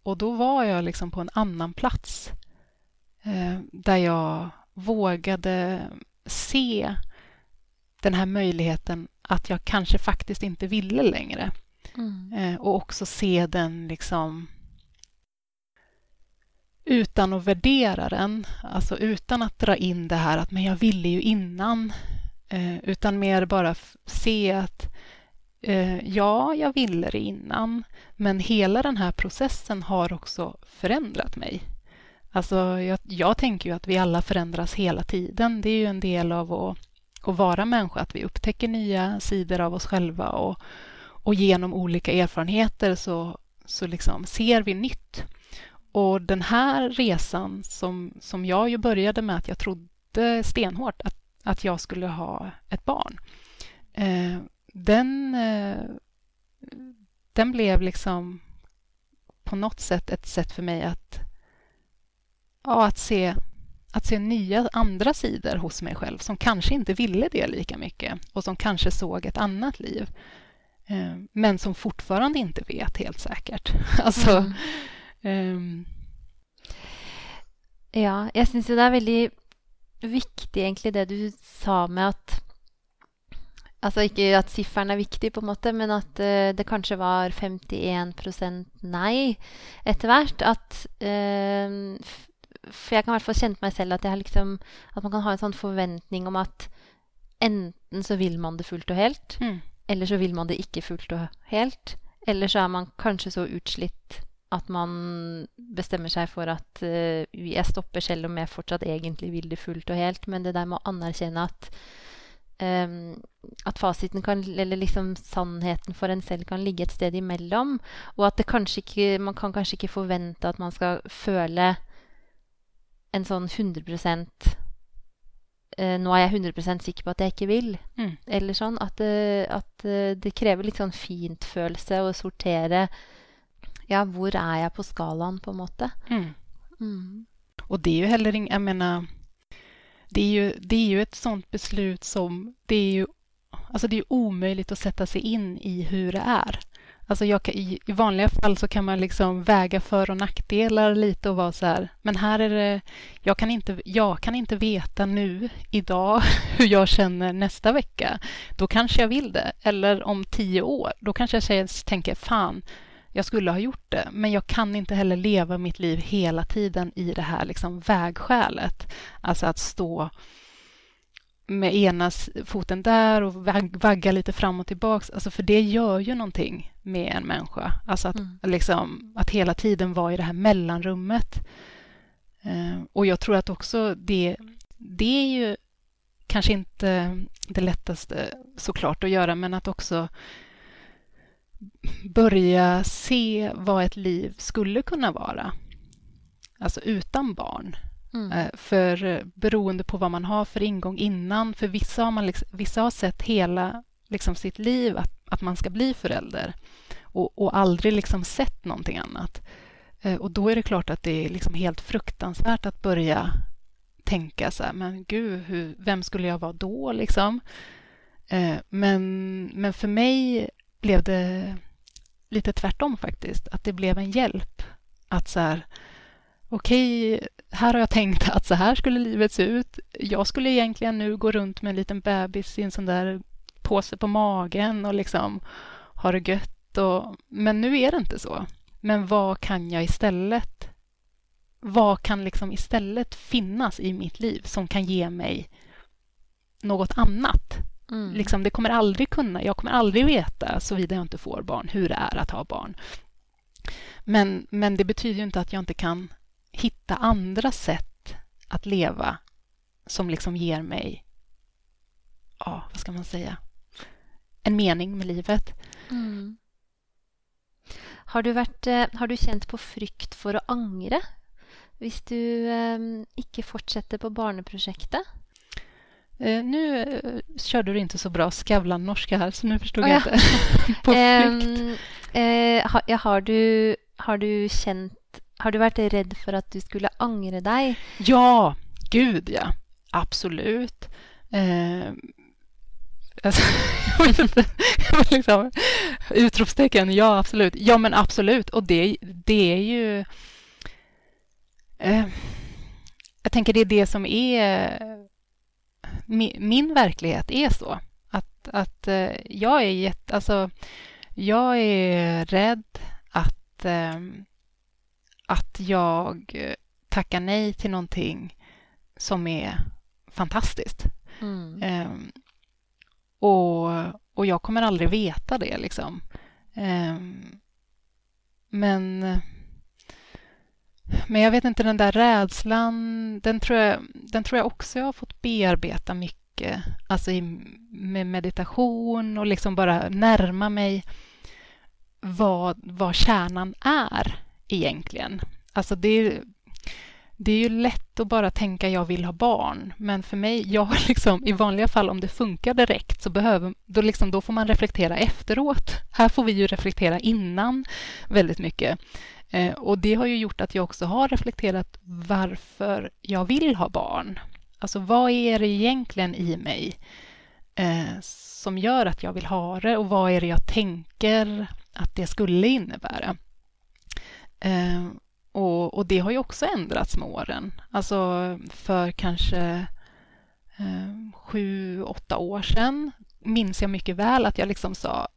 och då var jag liksom på en annan plats eh, där jag vågade se den här möjligheten att jag kanske faktiskt inte ville längre. Mm. Eh, och också se den liksom utan att värdera den, alltså utan att dra in det här att men jag ville ju innan, eh, utan mer bara se att eh, ja, jag ville det innan, men hela den här processen har också förändrat mig. Alltså, jag, jag tänker ju att vi alla förändras hela tiden. Det är ju en del av att, att vara människa, att vi upptäcker nya sidor av oss själva och, och genom olika erfarenheter så, så liksom ser vi nytt. Och den här resan som, som jag ju började med att jag trodde stenhårt att, att jag skulle ha ett barn. Eh, den, eh, den blev liksom på något sätt ett sätt för mig att, ja, att, se, att se nya andra sidor hos mig själv som kanske inte ville det lika mycket och som kanske såg ett annat liv eh, men som fortfarande inte vet helt säkert. [laughs] Alltså, mm. um... Ja, jag syns ju det är väldigt viktigt egentligen det du sa med att Altså ikke at sifferen er viktig, på en måte, men at uh, det kanskje var 51 nei etter hvert. At uh, For jeg kan i hvert fall kjenne meg selv at, liksom, at, man kan ha en sånn forventning om at enten så vil man det fullt og helt, mm. eller så vil man det ikke fullt og helt. Eller så er man kanskje så utslitt at man bestemmer seg for at uh, jeg stopper selv om jeg fortsatt egentlig vil det fullt og helt. Men det der med å anerkjenne at um, at fasiten kan, eller liksom sannheten for en selv kan ligge et sted imellom. Og at det kanskje ikke, man kan kanskje ikke forvente at man skal føle en sånn 100 uh, Nå er jeg 100 sikker på at jeg ikke vil. Mm. Eller sånn. At, uh, at uh, det krever litt sånn fintfølelse å sortere Ja, hvor er jeg på skalaen, på en måte. Mm. Mm. Och det är ju heller inget, jag menar det är ju, det är ju ett sånt beslut som det är ju alltså det är omöjligt att sätta sig in i hur det är. Alltså jag, i, I vanliga fall så kan man liksom väga för och nackdelar lite och vara så här, men här är det, jag kan inte, jag kan inte veta nu, idag, [laughs] hur jag känner nästa vecka. Då kanske jag vill det. Eller om tio år, då kanske jag tänker, fan, jag skulle ha gjort det, men jag kan inte heller leva mitt liv hela tiden i det här liksom vägskälet. Alltså att stå med ena foten där och vagga lite fram och tillbaka. Alltså för det gör ju någonting med en människa. Alltså att, mm. liksom, att hela tiden vara i det här mellanrummet. Eh, och jag tror att också det, det är ju kanske inte det lättaste såklart att göra, men att också börja se vad ett liv skulle kunna vara. Alltså utan barn. Mm. Eh, för eh, beroende på vad man har för ingång innan, för vissa har, man liksom, vissa har sett hela liksom, sitt liv att, att man ska bli förälder och, och aldrig liksom sett någonting annat. Eh, och då är det klart att det är liksom helt fruktansvärt att börja tänka så här, men gud, hur, vem skulle jag vara då liksom? Men, men för mig blev det lite tvärtom faktiskt. Att det blev en hjälp. Att så här, okej, okay, här har jag tänkt att så här skulle livet se ut. Jag skulle egentligen nu gå runt med en liten bebis i en sån där påse på magen och liksom ha det gött. Och, men nu är det inte så. Men vad kan jag istället? Vad kan liksom istället finnas i mitt liv som kan ge mig något annat? Mm. Liksom, det kommer aldrig kunna, jag kommer aldrig veta, såvida jag inte får barn, hur det är att ha barn. Men, men det betyder ju inte att jag inte kan hitta andra sätt att leva som liksom ger mig, ja, vad ska man säga, en mening med livet. Mm. Har du, varit, eh, har du känt på frykt för att ångra? Om du eh, inte fortsätter på barneprojektet? Eh, nu eh, körde du inte så bra Skavlan-norska här, så nu förstod oh, jag inte. [laughs] på flykt. Um, eh, ha, ja, har, du, har du känt... Har du varit rädd för att du skulle ångra dig? Ja, gud ja. Absolut. Eh, alltså, [laughs] jag vet inte. liksom, utropstecken, ja absolut. Ja men absolut. Och det, det är ju... Eh, jag tänker det är det som är min, verklighet är så. Att, att eh, jag är jätte, alltså, jag är rädd att, eh, att jag tackar nej till någonting som är fantastiskt. Mm. Um, och, och jag kommer aldrig veta det. Liksom. Um, men men jag vet inte, den där rädslan, den tror jag, den tror jag också jag har fått bearbeta mycket. Alltså i, med meditation och liksom bara närma mig vad, vad kärnan är egentligen. Alltså det är, det är ju lätt att bara tänka jag vill ha barn, men för mig, jag liksom, i vanliga fall om det funkar direkt så behöver, då, liksom, då får man reflektera efteråt. Här får vi ju reflektera innan väldigt mycket. Eh, och det har ju gjort att jag också har reflekterat varför jag vill ha barn. Alltså vad är det egentligen i mig eh, som gör att jag vill ha det och vad är det jag tänker att det skulle innebära? Eh, och, och, det har ju också ändrats med åren. Alltså för kanske sju, åtta år sedan minns jag mycket väl att jag liksom sa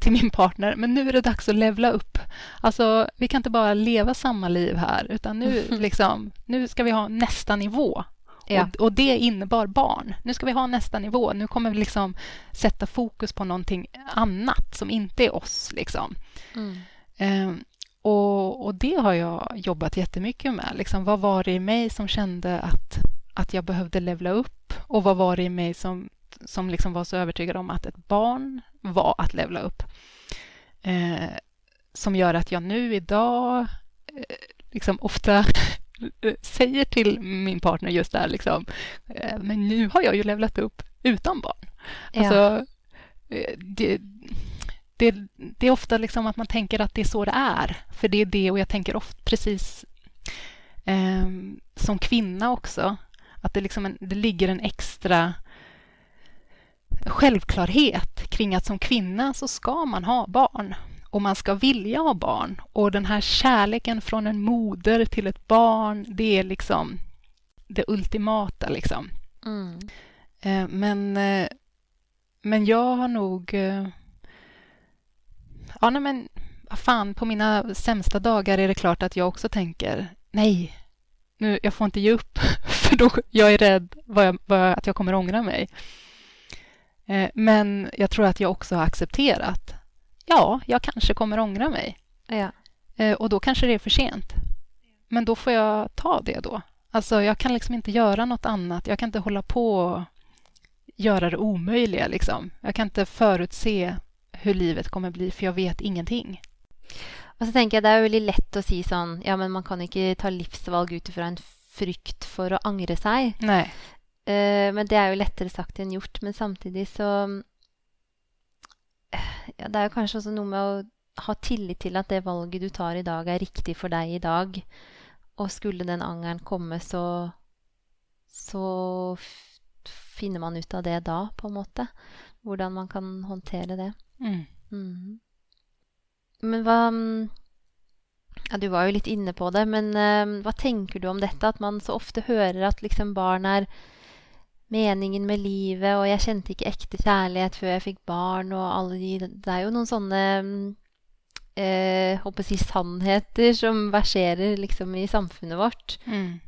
till min partner, men nu är det dags att levla upp. Alltså, vi kan inte bara leva samma liv här, utan nu, [laughs] liksom, nu ska vi ha nästa nivå. Ja. Och, och, det innebar barn. Nu ska vi ha nästa nivå. Nu kommer vi liksom sätta fokus på någonting annat som inte är oss. Liksom. Mm. Um, och, och, det har jag jobbat jättemycket med. Liksom, vad var det i mig som kände att, att jag behövde levla upp? Och vad var det i mig som, som liksom var så övertygad om att ett barn var att levla upp? Eh, som gör att jag nu idag eh, liksom ofta [laughs] säger till min partner just där liksom, eh, men nu har jag ju levlat upp utan barn. Ja. Alltså, eh, det, det, det, är ofta liksom att man tänker att det är så det är, för det är det och jag tänker ofta precis eh, som kvinna också, att det, liksom en, det ligger en extra självklarhet kring att som kvinna så ska man ha barn och man ska vilja ha barn. Och den här kärleken från en moder till ett barn, det är liksom det ultimata. Liksom. Mm. Eh, men, eh, men jag har nog... Eh, ja, nej, men vad fan, på mina sämsta dagar är det klart att jag också tänker nej, nu, jag får inte ge upp, [laughs] för då jag är rädd vad jag, vad, att jag kommer ångra mig. Men jag tror att jag också har accepterat ja, jag kanske kommer ångra mig. Ja. Eh, och då kanske det är för sent. Men då får jag ta det då. Alltså, jag kan liksom inte göra något annat. Jag kan inte hålla på och göra det omöjliga. Liksom. Jag kan inte förutse hur livet kommer bli, för jag vet ingenting. Och så tänker jag, Det är väldigt lätt att säga sån, ja, men man kan inte ta livsvalg utifrån en frykt för att ångra sig. Nej. Uh, men det är ju lättare sagt än gjort. Men samtidigt så ja, Det er jo kanskje også noe med å ha tillit til at det valget du tar i dag, er riktig for deg i dag. Og skulle den angeren komme, så så finner man ut av det da, på en måte. Hvordan man kan håndtere det. Mm. Mm. Men hva ja, Du var jo litt inne på det, men uh, hva tenker du om dette? At man så ofte hører at liksom barn er meningen med livet, og jeg kjente ikke ekte kjærlighet før jeg fikk barn, og alle de Det er jo noen sånne eh, håper si sannheter som verserer liksom i samfunnet vårt. Mm.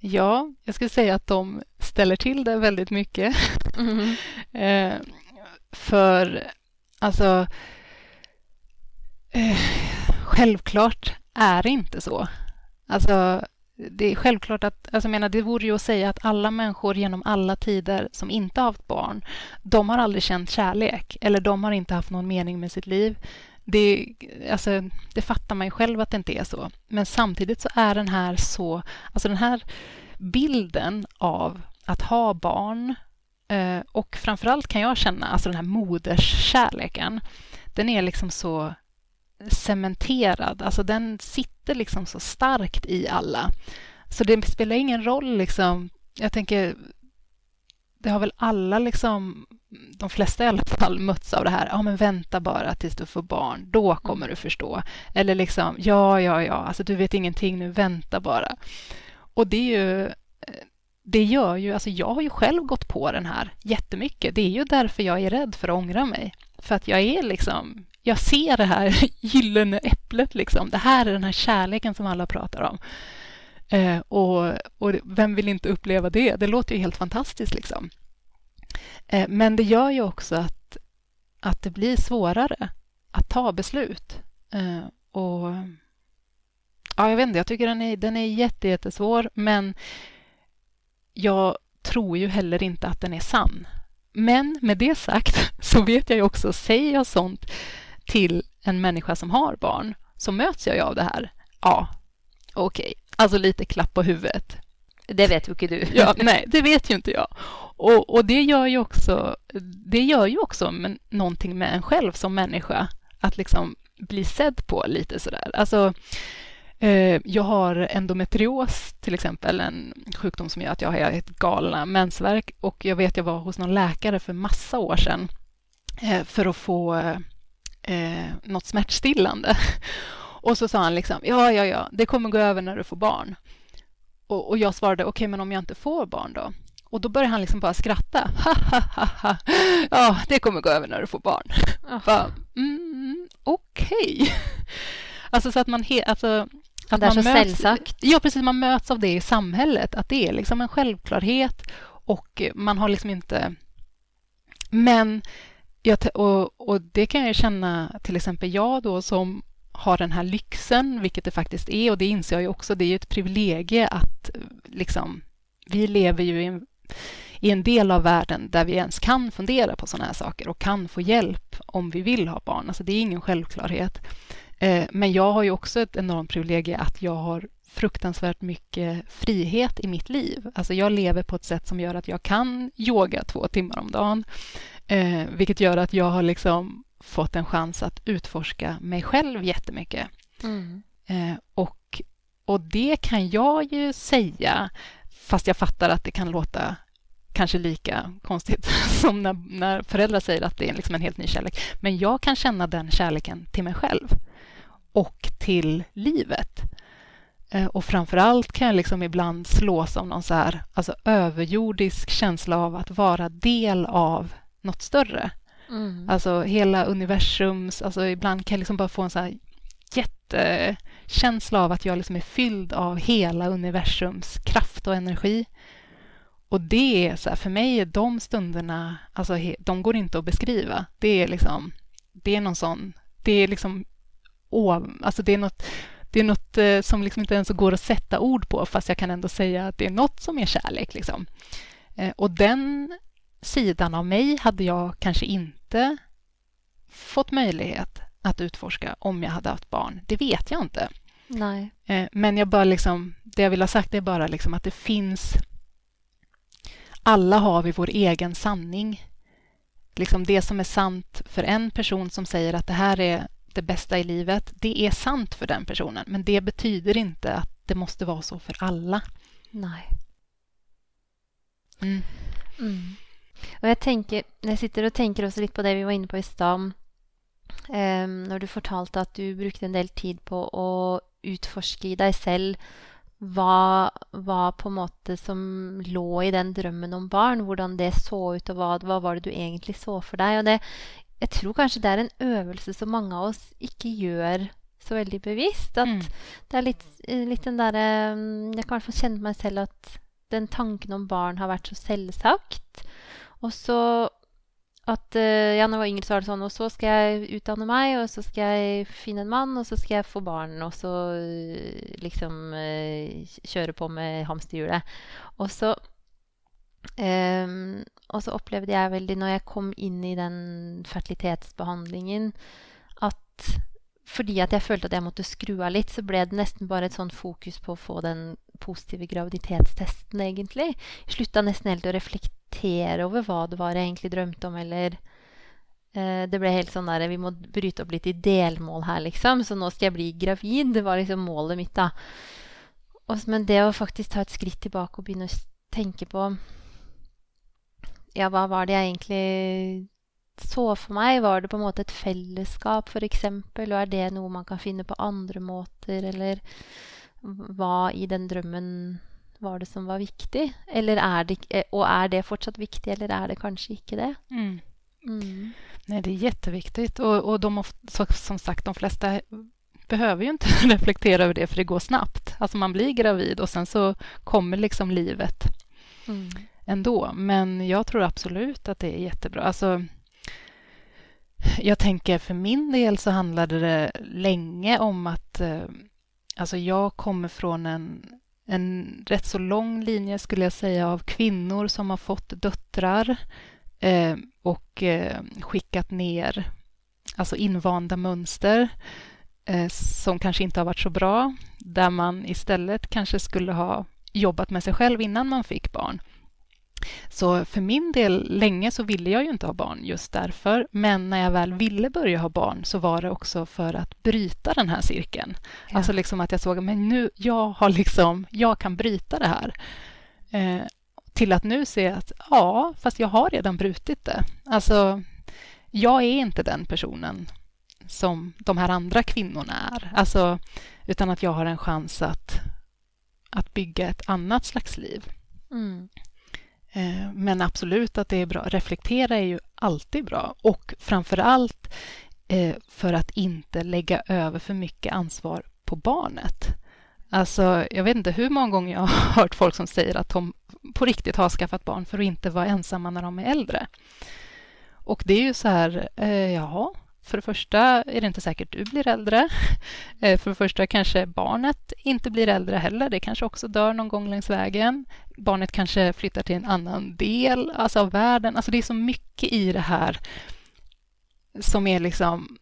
Ja, jag skulle säga att de ställer till det väldigt mycket. Mm. [laughs] eh, för alltså eh, självklart är det inte så. Alltså det är självklart att, alltså jag menar, det vore ju att säga att alla människor genom alla tider som inte haft barn, de har aldrig känt kärlek eller de har inte haft någon mening med sitt liv. Det, alltså, det fattar man ju själv att det inte är så. Men samtidigt så är den här så, alltså den här bilden av att ha barn eh, och framförallt kan jag känna, alltså den här moderskärleken, den är liksom så cementerad, alltså den sitter liksom så starkt i alla. Så det spelar ingen roll liksom, jag tänker, det har väl alla liksom, de flesta i alla fall mötts av det här, ja men vänta bara tills du får barn, då kommer du förstå. Eller liksom, ja, ja, ja, alltså du vet ingenting nu, vänta bara. Och det är ju, det gör ju, alltså jag har ju själv gått på den här jättemycket. Det är ju därför jag är rädd för att ångra mig. För att jag är liksom, jag ser det här [laughs] gyllene äpplet. Liksom. Det här är den här kärleken som alla pratar om. Eh, och, och, vem vill inte uppleva det? Det låter ju helt fantastiskt. Liksom. Eh, men det gör ju också att, att det blir svårare att ta beslut. Eh, och ja, Jag vet inte, jag tycker den är, den är jätte, jättesvår, men jag tror ju heller inte att den är sann. Men med det sagt [laughs] så vet jag ju också, säger jag sånt till en människa som har barn så möts jag ju av det här. Ja, okej, okay. alltså lite klapp på huvudet. Det vet ju inte du. ja, nej, det vet ju inte jag. Och, och det gör ju också, det gör ju också med, någonting med en själv som människa, att liksom bli sedd på lite sådär. Alltså, eh, jag har endometrios till exempel, en sjukdom som gör att jag har ett galna mensvärk och jag vet jag var hos någon läkare för massa år sedan eh, för att få eh, något smärtstillande. [laughs] Och så sa han liksom, ja, ja, ja, det kommer gå över när du får barn. Och, och jag svarade, okej, okay, men om jag inte får barn då? Och då började han liksom bara skratta. [laughs] Ha, ha, ha, ha. Ja, det kommer gå över när du får barn. Mm, Okej. Okay. [laughs] Alltså så att man... He, alltså, att det är man så möts, sällsagt. Ja, precis. Man möts av det i samhället. Att det är liksom en självklarhet och man har liksom inte... Men... Jag, och, och det kan jag känna, till exempel jag då som har den här lyxen, vilket det faktiskt är, och det inser jag ju också, det är ju ett privilegie att liksom, vi lever ju i en, i en del av världen där vi ens kan fundera på sådana här saker och kan få hjälp om vi vill ha barn. Alltså det är ingen självklarhet. Eh, men jag har ju också ett enormt privilegie att jag har fruktansvärt mycket frihet i mitt liv. Alltså jag lever på ett sätt som gör att jag kan yoga två timmar om dagen, eh, vilket gör att jag har liksom fått en chans att utforska mig själv jättemycket. Mm. Eh, och, och det kan jag ju säga, fast jag fattar att det kan låta kanske lika konstigt [laughs] som när, när föräldrar säger att det är liksom en helt ny kärlek. Men jag kan känna den kärleken till mig själv och till livet. Eh, och framför allt kan jag liksom ibland slås av någon så här, alltså överjordisk känsla av att vara del av något större. Mm. Alltså hela universums... Alltså ibland kan jag liksom bara få en så här jättekänsla av att jag liksom är fylld av hela universums kraft och energi. Och det är så här, för mig är de stunderna, alltså de går inte att beskriva. Det är liksom, det är någon sån, det är liksom, åh, alltså det är något, det är något eh, som liksom inte ens går att sätta ord på, fast jag kan ändå säga att det är något som är kärlek. Liksom. Eh, och den sidan av mig hade jag kanske inte fått möjlighet att utforska om jag hade haft barn. Det vet jag inte. Nej. Eh, men jag bara liksom, det jag vill ha sagt är bara liksom att det finns... Alla har vi vår egen sanning. Liksom det som är sant för en person som säger att det här är det bästa i livet, det är sant för den personen. Men det betyder inte att det måste vara så för alla. Nej. Mm. Mm. Og jeg tenker, jeg sitter og tenker også litt på det vi var inne på i stad. Um, når du fortalte at du brukte en del tid på å utforske i deg selv hva, hva på en måte som lå i den drømmen om barn, hvordan det så ut, og hva, hva var det du egentlig så for deg. Og det, jeg tror kanskje det er en øvelse som mange av oss ikke gjør så veldig bevisst. At mm. det er litt, litt den derre Jeg kan i hvert fall kjenne meg selv at den tanken om barn har vært så selvsagt. Og så at eh, Ja, når var yngre, så var det sånn Og så skal jeg utdanne meg, og så skal jeg finne en mann, og så skal jeg få barn, og så eh, liksom eh, köra kjøre på med hamsterhjulet. Og så ehm, um, Og så opplevde jeg veldig, når jeg kom inn i den fertilitetsbehandlingen, at fordi at jeg følte at jeg måtte skru av litt, så ble det nesten bare et sånn fokus på å få den positive graviditetstesten, egentlig. Jeg slutta nesten helt å reflektere reflektere over hva det var jeg egentlig drømte om, eller eh, Det ble helt sånn der Vi må bryte opp litt i delmål her, liksom. Så nå skal jeg bli gravid. Det var liksom målet mitt, da. Og, men det å faktisk ta et skritt tilbake og begynne å tenke på Ja, hva var det jeg egentlig så for meg? Var det på en måte et fellesskap, f.eks.? Og er det noe man kan finne på andre måter, eller hva i den drømmen var det som var viktig? Eller är det, eh, och är det fortsatt viktigt eller är det kanske inte det? Mm. Mm. Nej, det är jätteviktigt. Och, och de, som sagt, de flesta behöver ju inte [laughs] reflektera över det, för det går snabbt. Alltså man blir gravid och sen så kommer liksom livet mm. ändå. Men jag tror absolut att det är jättebra. Alltså, jag tänker för min del så handlade det länge om att... Eh, alltså jag kommer från en en rätt så lång linje skulle jag säga av kvinnor som har fått döttrar eh, och eh, skickat ner alltså invanda mönster eh, som kanske inte har varit så bra, där man istället kanske skulle ha jobbat med sig själv innan man fick barn. Så för min del, länge så ville jag ju inte ha barn just därför. Men när jag väl ville börja ha barn så var det också för att bryta den här cirkeln. Ja. Alltså liksom att jag såg att nu, jag har liksom, jag kan bryta det här. Eh, till att nu se att ja, fast jag har redan brutit det. Alltså, jag är inte den personen som de här andra kvinnorna är. Alltså, utan att jag har en chans att, att bygga ett annat slags liv. Mm. Eh, men absolut att det är bra. Reflektera är ju alltid bra och framför allt eh, för att inte lägga över för mycket ansvar på barnet. Alltså, jag vet inte hur många gånger jag har [laughs] hört folk som säger att de på riktigt har skaffat barn för att inte vara ensamma när de är äldre. Och det är ju så här, eh, jaha, för det första är det inte säkert du blir äldre. [laughs] Eh, för det första kanske barnet inte blir äldre heller. Det kanske också dör någon gång längs vägen. Barnet kanske flyttar till en annan del alltså av världen. Alltså det är så mycket i det här som är liksom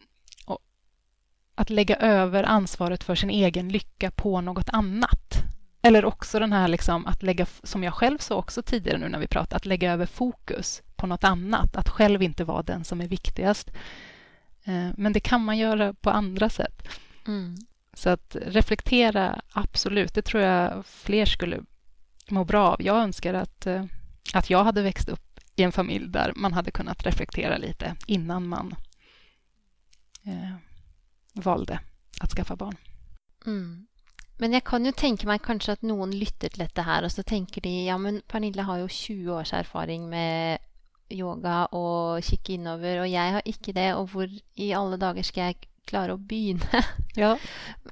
att lägga över ansvaret för sin egen lycka på något annat. Eller också den här liksom att lägga, som jag själv sa också tidigare nu när vi pratade, att lägga över fokus på något annat. Att själv inte vara den som är viktigast. Eh, men det kan man göra på andra sätt. Mm. Så att reflektera, absolut, det tror jag fler skulle må bra av. Jag önskar att, eh, att jag hade växt upp i en familj där man hade kunnat reflektera lite innan man eh, valde att skaffa barn. Mm. Men jag kan ju tänka mig kanske att någon lyssnar till det här och så tänker de ja men Pernilla har ju 20 års erfarenhet med yoga och kika innover och jag har inte det och hur i alla dagar ska jag klara att börja [laughs] ja.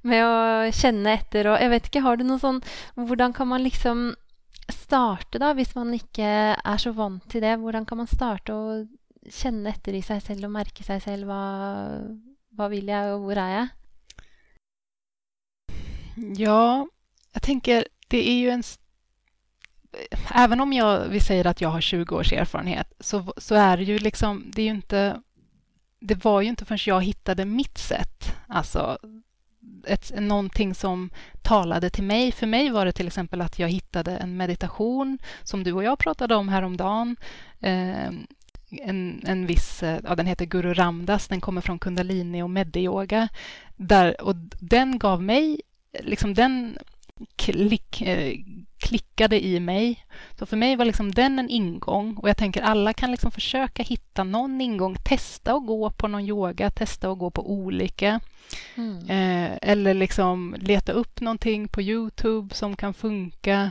med att känna efter och jag vet inte, har du någon sån, hur kan man liksom starta då, om man inte är så van till det, hur kan man starta och känna efter i sig själv och märka sig själv, vad, vad vill jag och var är jag? Ja, jag tänker det är ju en även om jag, vi säger att jag har 20 års erfarenhet så, så är det ju liksom, det är ju inte det var ju inte förrän jag hittade mitt sätt, alltså ett, någonting som talade till mig. För mig var det till exempel att jag hittade en meditation som du och jag pratade om häromdagen. Eh, en, en viss, eh, ja, den heter Guru Ramdas, den kommer från kundalini och mediyoga. Där, och den gav mig, liksom den klick, eh, klickade i mig. Så för mig var liksom den en ingång och jag tänker alla kan liksom försöka hitta någon ingång, testa att gå på någon yoga, testa att gå på olika. Mm. Eh, eller liksom leta upp någonting på Youtube som kan funka.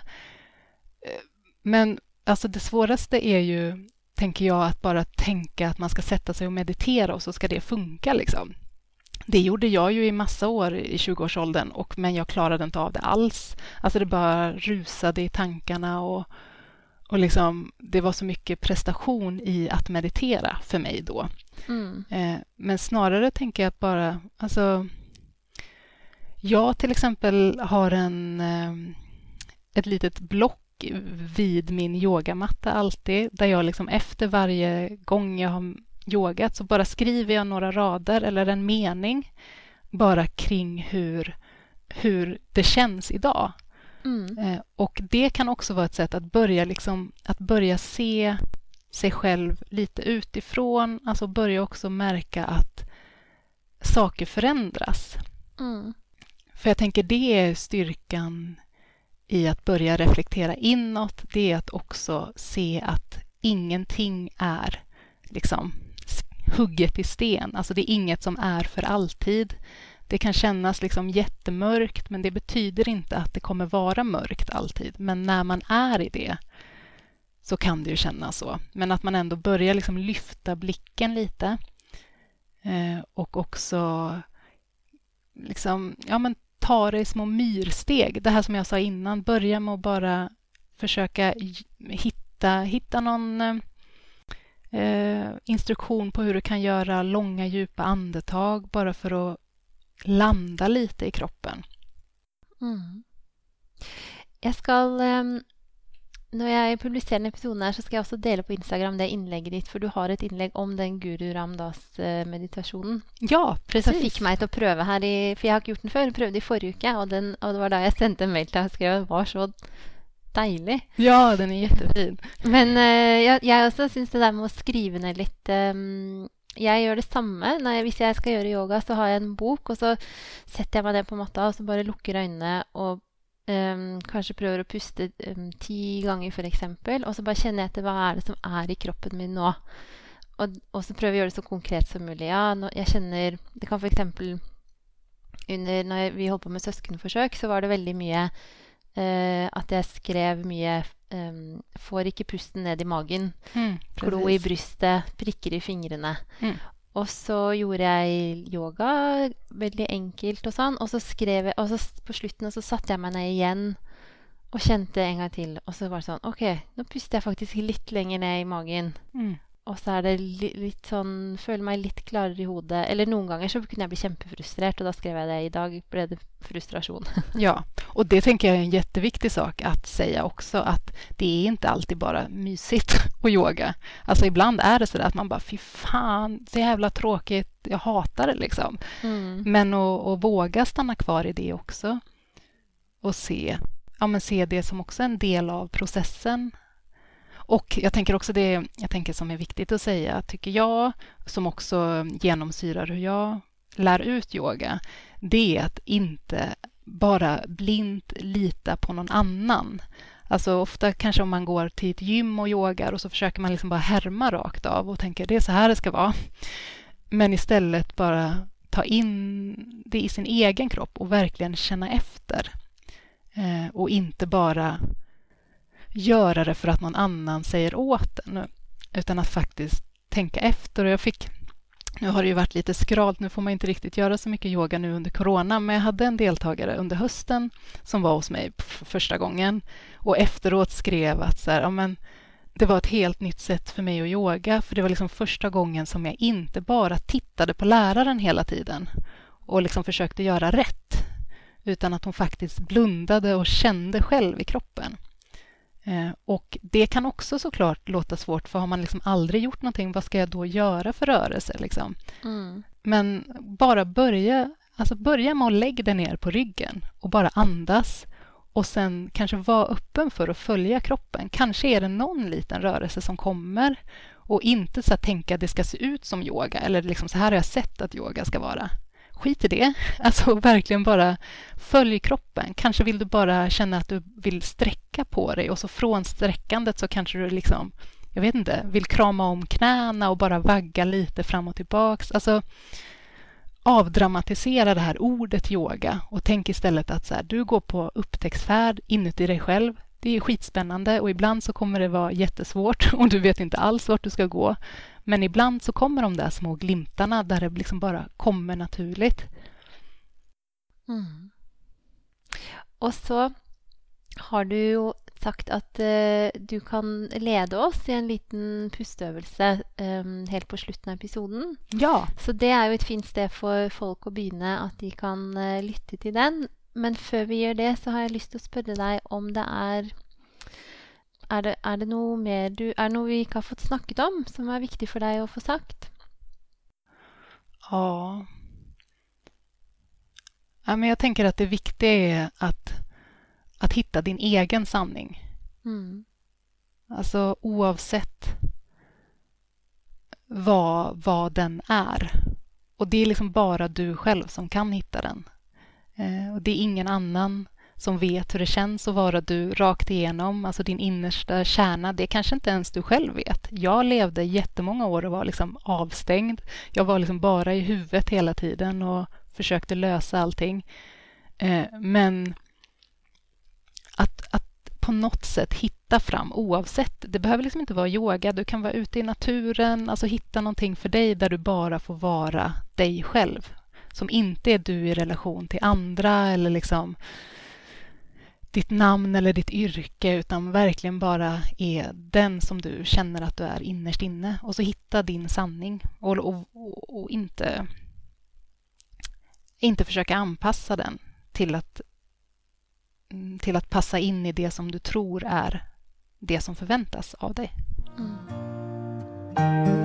Eh, men alltså det svåraste är ju, tänker jag, att bara tänka att man ska sätta sig och meditera och så ska det funka. Liksom. Det gjorde jag ju i massa år i 20-årsåldern, och, men jag klarade inte av det alls. Alltså det bara rusade i tankarna och, och liksom, det var så mycket prestation i att meditera för mig då. Mm. Eh, men snarare tänker jag att bara... Alltså, jag till exempel har en, eh, ett litet block vid min yogamatta alltid, där jag liksom efter varje gång jag har yogat så bara skriver jag några rader eller en mening bara kring hur, hur det känns idag. Mm. Eh, och det kan också vara ett sätt att börja, liksom, att börja se sig själv lite utifrån, alltså börja också märka att saker förändras. Mm. För jag tänker det är styrkan i att börja reflektera inåt, det är att också se att ingenting är liksom hugget i sten. Alltså det är inget som är för alltid. Det kan kännas liksom jättemörkt, men det betyder inte att det kommer vara mörkt alltid. Men när man är i det så kan det ju kännas så. Men att man ändå börjar liksom lyfta blicken lite eh, och också liksom, ja, men ta det i små myrsteg. Det här som jag sa innan, börja med att bara försöka hitta, hitta någon eh, eh, eh, instruktion på hur du kan göra långa djupa andetag bara för att landa lite i kroppen. Mm. Jeg skal um, Når jeg publiserer denne episoden, her, så skal jeg også dele på Instagram det innlegget ditt. For du har et innlegg om den Guru Ramdas-meditasjonen. Ja, Som precis. fikk meg til å prøve her i For jeg har ikke gjort den før. Jeg prøvde i uke, og, den, og det var da jeg sendte en mail til deg og skrev var så deilig. Ja, den är jättefin. Men eh, jeg, jeg også syns det der med å skrive ned litt ehm, Jeg gjør det samme. Når jeg, hvis jeg skal gjøre yoga, så har jeg en bok, og så setter jeg meg ned på matta og så bare lukker øynene og ehm, kanskje prøver å puste ehm, ti ganger, f.eks. Og så bare kjenner jeg etter hva er det som er i kroppen min nå. Og, og så prøver jeg å gjøre det så konkret som mulig. Ja, nå, jeg kjenner Det kan f.eks. under når jeg, vi holdt på med søskenforsøk, så var det veldig mye eh, at jeg skrev mye ehm, Får ikke pusten ned i magen. Mm, Glo i brystet, prikker i fingrene. Mm. Og så gjorde jeg yoga, veldig enkelt og sånn. Og så skrev jeg, og så på slutten så satte jeg meg ned igjen og kjente en gang til. Og så var det sånn OK, nå puster jeg faktisk litt lenger ned i magen. Mm. Og så er det li, litt sånn Føler meg litt klarere i hodet. Eller noen ganger så kunne jeg bli kjempefrustrert, og da skrev jeg det. I dag ble det frustrasjon. [laughs] Ja, och det tänker jag är en jätteviktig sak att säga också att det är inte alltid bara mysigt [laughs] att yoga. Alltså ibland är det så där att man bara fy fan, så jävla tråkigt, jag hatar det liksom. Mm. Men att våga stanna kvar i det också och se, ja, men se det som också en del av processen. Och jag tänker också det jag tänker som är viktigt att säga, tycker jag, som också genomsyrar hur jag lär ut yoga, det är att inte bara blint lita på någon annan. Alltså ofta kanske om man går till ett gym och yogar och så försöker man liksom bara härma rakt av och tänker det är så här det ska vara. Men istället bara ta in det i sin egen kropp och verkligen känna efter. Eh, och inte bara göra det för att någon annan säger åt en. Utan att faktiskt tänka efter. Och jag fick, nu har det ju varit lite skralt, nu får man inte riktigt göra så mycket yoga nu under corona, men jag hade en deltagare under hösten som var hos mig för första gången och efteråt skrev att så här, ja, men, det var ett helt nytt sätt för mig att yoga, för det var liksom första gången som jag inte bara tittade på läraren hela tiden och liksom försökte göra rätt, utan att hon faktiskt blundade och kände själv i kroppen. Eh, och det kan också såklart låta svårt, för har man liksom aldrig gjort någonting, vad ska jag då göra för rörelse? Liksom? Mm. Men bara börja, alltså börja med att lägga dig ner på ryggen och bara andas och sen kanske vara öppen för att följa kroppen. Kanske är det någon liten rörelse som kommer och inte så tänka att det ska se ut som yoga eller liksom så här har jag sett att yoga ska vara. Skit i det. [laughs] Alltså verkligen bara följ kroppen. Kanske vill du bara känna att du vill sträcka på dig och så från sträckandet så kanske du liksom, jag vet inte, vill krama om knäna och bara vagga lite fram och tillbaks. Alltså avdramatisera det här ordet yoga och tänk istället att så här, du går på upptäcktsfärd inuti dig själv. Det är skitspännande och ibland så kommer det vara jättesvårt [laughs] och du vet inte alls vart du ska gå. Men ibland så kommer de där små glimtarna där det liksom bara kommer naturligt. Mm. Og så har du jo sagt at eh, du kan lede oss i en liten pusteøvelse eh, helt på slutten av episoden. Ja, Så det er jo et fint sted for folk å begynne, at de kan eh, lytte til den. Men før vi gjør det, så har lyst til å spørre deg om det er er det, er det noe mer du Er det noe vi ikke har fått snakket om, som er viktig for deg å få sagt? ja. ja men jag tänker att det viktiga är att, att hitta din egen sanning. Mm. Alltså oavsett vad, vad den är. Och det är liksom bara du själv som kan hitta den. Eh, och det är ingen annan som vet hur det känns att vara du rakt igenom, alltså din innersta kärna. Det kanske inte ens du själv vet. Jag levde jättemånga år och var liksom avstängd. Jag var liksom bara i huvudet hela tiden och försökte lösa allting. Eh, men att, att på något sätt hitta fram oavsett. Det behöver liksom inte vara yoga, du kan vara ute i naturen, alltså hitta någonting för dig där du bara får vara dig själv. Som inte är du i relation till andra eller liksom ditt namn eller ditt yrke utan verkligen bara är den som du känner att du är innerst inne. Och så hitta din sanning och, och, och, och inte, inte försöka anpassa den till att till att passa in i det som du tror är det som förväntas av dig. Mm.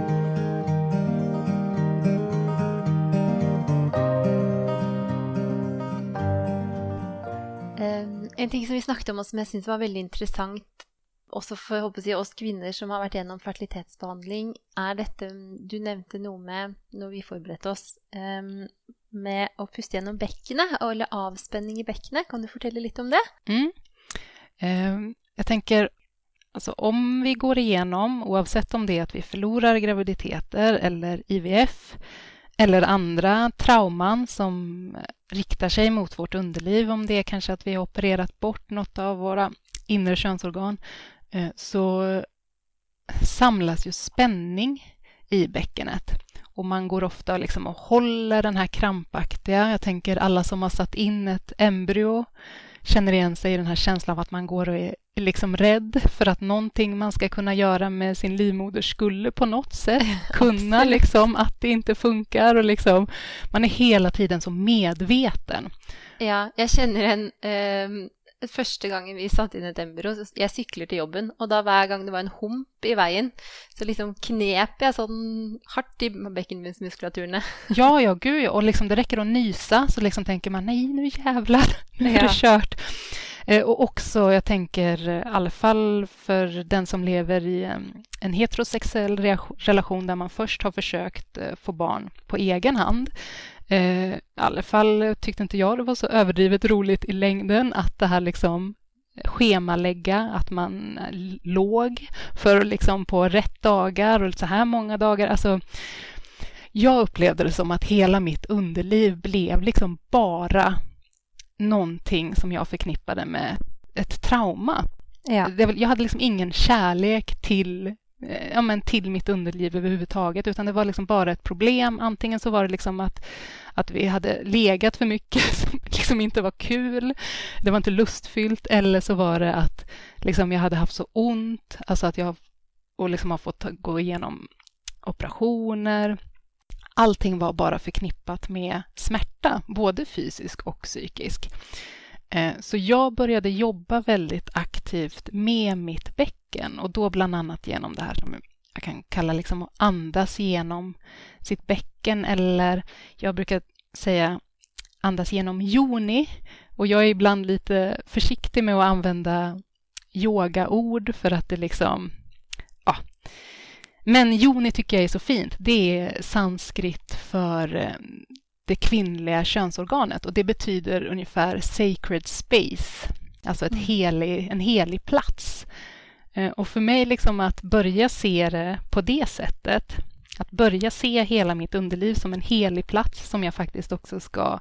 En ting som vi snakket om, og som jeg syns var veldig interessant, også for håper jeg, oss kvinner som har vært gjennom fertilitetsbehandling, er dette Du nevnte noe med, når vi forberedte oss, um, med å puste gjennom bekkenet, eller avspenning i bekkenet. Kan du fortelle litt om det? Mm. Ehm, um, jag tänker, alltså om vi går igenom, oavsett om det är att vi förlorar graviditeter eller IVF, eller andra trauman som riktar sig mot vårt underliv, om det är kanske att vi har opererat bort något av våra inre könsorgan, eh, så samlas ju spänning i bäckenet. Och man går ofta liksom och håller den här krampaktiga, jag tänker alla som har satt in ett embryo känner igen sig i den här känslan av att man går och är liksom rädd för att någonting man ska kunna göra med sin livmoder skulle på något sätt [laughs] kunna liksom att det inte funkar och liksom man är hela tiden så medveten. Ja, jag känner en eh, första gången vi satte in ett embryo, jag cyklar till jobben och då varje gång det var en hump i vägen så liksom knep jag sån hårt i bäckenmuskulaturen. Ja, ja, gud, och liksom det räcker att nysa så liksom tänker man nej, nu jävlar, nu är det kört. Eh, och också, jag tänker, i alla fall för den som lever i en heterosexuell relation där man först har försökt eh, få barn på egen hand. Eh, I alla fall tyckte inte jag det var så överdrivet roligt i längden att det här liksom schemalägga, att man låg för liksom på rätt dagar och så här många dagar. Alltså, jag upplevde det som att hela mitt underliv blev liksom bara någonting som jag förknippade med ett trauma. Ja. Jag hade liksom ingen kärlek till, eh, Eh, ja, men till mitt underliv överhuvudtaget, utan det var liksom bara ett problem. Antingen så var det liksom att, att vi hade legat för mycket [laughs] som liksom inte var kul, det var inte lustfyllt, eller så var det att liksom jag hade haft så ont, alltså att jag och liksom har fått gå igenom operationer, allting var bara förknippat med smärta, både fysisk och psykisk. Eh, så jag började jobba väldigt aktivt med mitt bäcken och då bland annat genom det här som jag kan kalla liksom att andas genom sitt bäcken eller jag brukar säga andas genom joni och jag är ibland lite försiktig med att använda yogaord för att det liksom men joni tycker jag är så fint. Det är sanskrit för eh, det kvinnliga könsorganet och det betyder ungefär sacred space, alltså ett mm. helig, en helig plats. Eh, och för mig liksom att börja se det på det sättet, att börja se hela mitt underliv som en helig plats som jag faktiskt också ska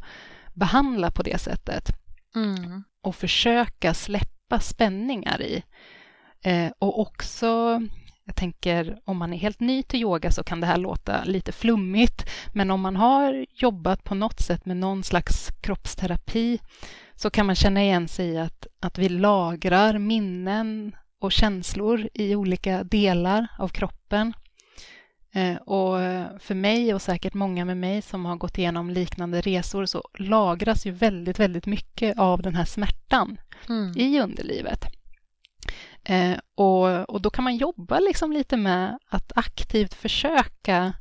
behandla på det sättet. Mm. Och försöka släppa spänningar i. Eh, och också jag tänker om man är helt ny till yoga så kan det här låta lite flummigt, men om man har jobbat på något sätt med någon slags kroppsterapi så kan man känna igen sig i att, att vi lagrar minnen och känslor i olika delar av kroppen. Eh, och för mig och säkert många med mig som har gått igenom liknande resor så lagras ju väldigt, väldigt mycket av den här smärtan mm. i underlivet. Eh, och, och då kan man jobba liksom lite med att aktivt försöka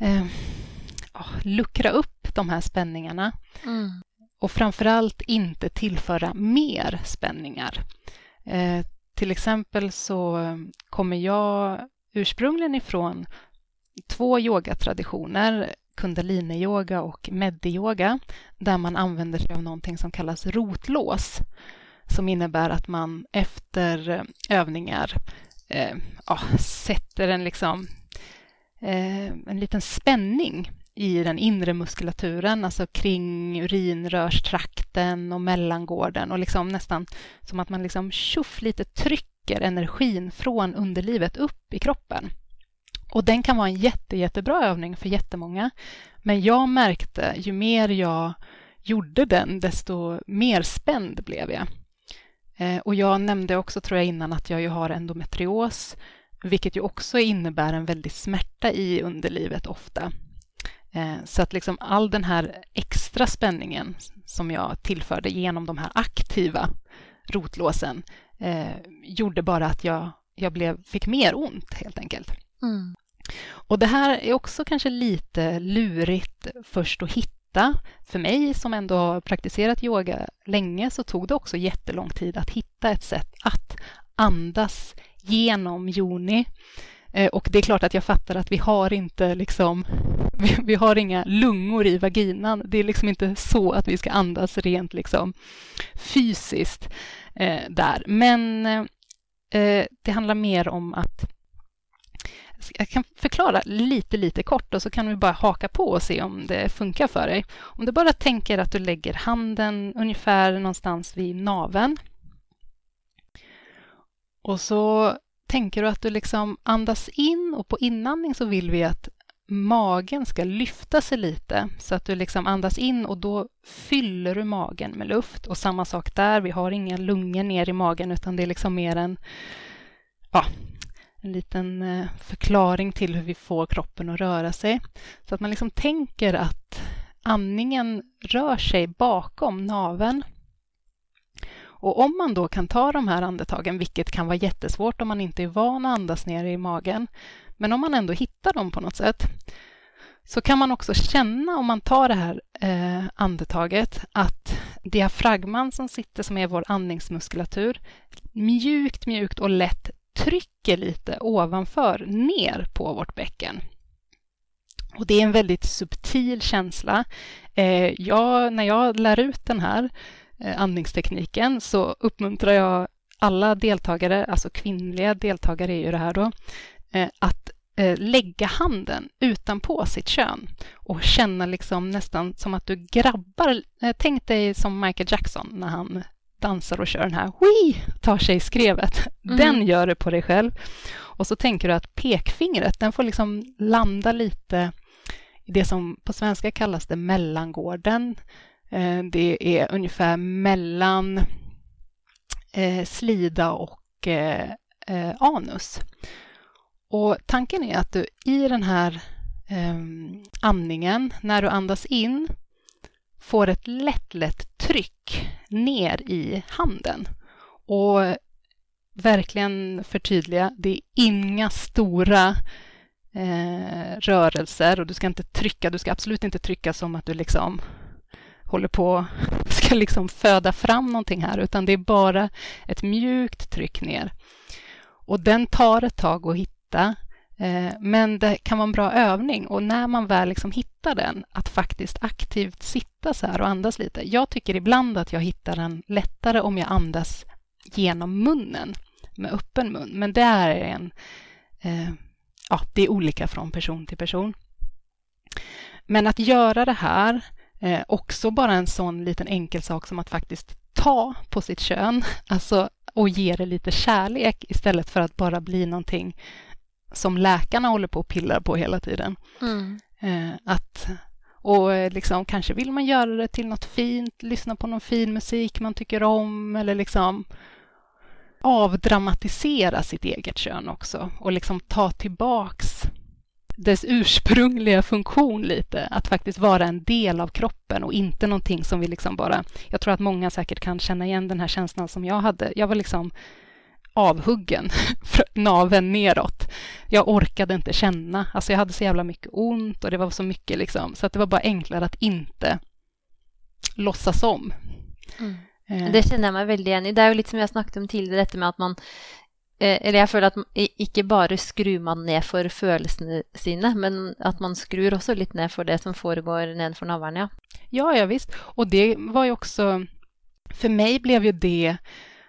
eh, luckra upp de här spänningarna. Mm. Och framförallt inte tillföra mer spänningar. Eh, till exempel så kommer jag ursprungligen ifrån två yogatraditioner, kundalini-yoga och meddi-yoga, där man använder sig av någonting som kallas rotlås som innebär att man efter eh, övningar eh, ja, sätter en, liksom, eh, en liten spänning i den inre muskulaturen, alltså kring urinrörstrakten och mellangården och liksom nästan som att man liksom tjoff lite trycker energin från underlivet upp i kroppen. Och den kan vara en jätte, jättebra övning för jättemånga. Men jag märkte ju mer jag gjorde den, desto mer spänd blev jag. Eh, och jag nämnde också, tror jag innan, att jag ju har endometrios, vilket ju också innebär en väldig smärta i underlivet ofta. Eh, så att liksom all den här extra spänningen som jag tillförde genom de här aktiva rotlåsen eh, gjorde bara att jag, jag blev, fick mer ont helt enkelt. Mm. Och det här är också kanske lite lurigt först att hitta. För mig som ändå har praktiserat yoga länge så tog det också jättelång tid att hitta ett sätt att andas genom yoni. Eh, och det är klart att jag fattar att vi har inte liksom, [laughs] vi, vi, har inga lungor i vaginan. Det är liksom inte så att vi ska andas rent liksom fysiskt eh, där. Men eh, det handlar mer om att jag kan förklara lite, lite kort och så kan vi bara haka på och se om det funkar för dig. Om du bara tänker att du lägger handen ungefär någonstans vid naven. Och så tänker du att du liksom andas in och på inandning så vill vi att magen ska lyfta sig lite så att du liksom andas in och då fyller du magen med luft. Och samma sak där, vi har inga lungor ner i magen utan det är liksom mer en, ja, en liten eh, förklaring till hur vi får kroppen att röra sig. Så att man liksom tänker att andningen rör sig bakom naven. Och om man då kan ta de här andetagen, vilket kan vara jättesvårt om man inte är van att andas ner i magen, men om man ändå hittar dem på något sätt, så kan man också känna om man tar det här eh, andetaget att diafragman som sitter, som är vår andningsmuskulatur, mjukt, mjukt och lätt trycker lite ovanför ner på vårt bäcken. Och det är en väldigt subtil känsla. Eh, jag, när jag lär ut den här eh, andningstekniken så uppmuntrar jag alla deltagare, alltså kvinnliga deltagare är ju det här då, eh, att lägga handen utanpå sitt kön och känna liksom nästan som att du grabbar. Tänk dig som Michael Jackson när han dansar och kör den här Wii! tar sig i skrevet. Mm. Den gör det på dig själv. Och så tänker du att pekfingret, den får liksom landa lite i det som på svenska kallas det mellangården. Eh, det är ungefär mellan eh, slida och eh, anus. Och tanken är att du i den här andningen, när du andas in, får ett lätt, lätt tryck ner i handen. Och verkligen förtydliga, det är inga stora eh, rörelser och du ska inte trycka, du ska absolut inte trycka som att du liksom håller på, [laughs] ska liksom föda fram någonting här, utan det är bara ett mjukt tryck ner. Och den tar ett tag att hitta Eh, men det kan vara en bra övning och när man väl liksom hittar den, att faktiskt aktivt sitta så här och andas lite. Jag tycker ibland att jag hittar den lättare om jag andas genom munnen, med öppen mun. Men det är en... Eh, ja, det är olika från person till person. Men att göra det här, eh, också bara en sån liten enkel sak som att faktiskt ta på sitt kön, alltså och ge det lite kärlek istället för att bara bli någonting som läkarna håller på och pillar på hela tiden. Mm. Eh, att, och liksom, kanske vill man göra det till något fint, lyssna på någon fin musik man tycker om eller liksom avdramatisera sitt eget kön också och liksom ta tillbaks dess ursprungliga funktion lite, att faktiskt vara en del av kroppen och inte någonting som vi liksom bara... Jag tror att många säkert kan känna igen den här känslan som jag hade. Jag var liksom avhuggen, [laughs] naven neråt. Jag orkade inte känna. Alltså jag hade så jävla mycket ont och det var så mycket liksom, så att det var bara enklare att inte låtsas om. Mm. Eh. Det känner jag mig väldigt igen i. Det är ju lite som jag snackat om tidigare, detta med att man eh, eller jag føler at ikke bare skrur man ned for følelsene sine, men att man skrur också lite ned for det som foregår nedenfor navlen, ja. Ja, ja visst. Och det var ju också... För mig blev ju det...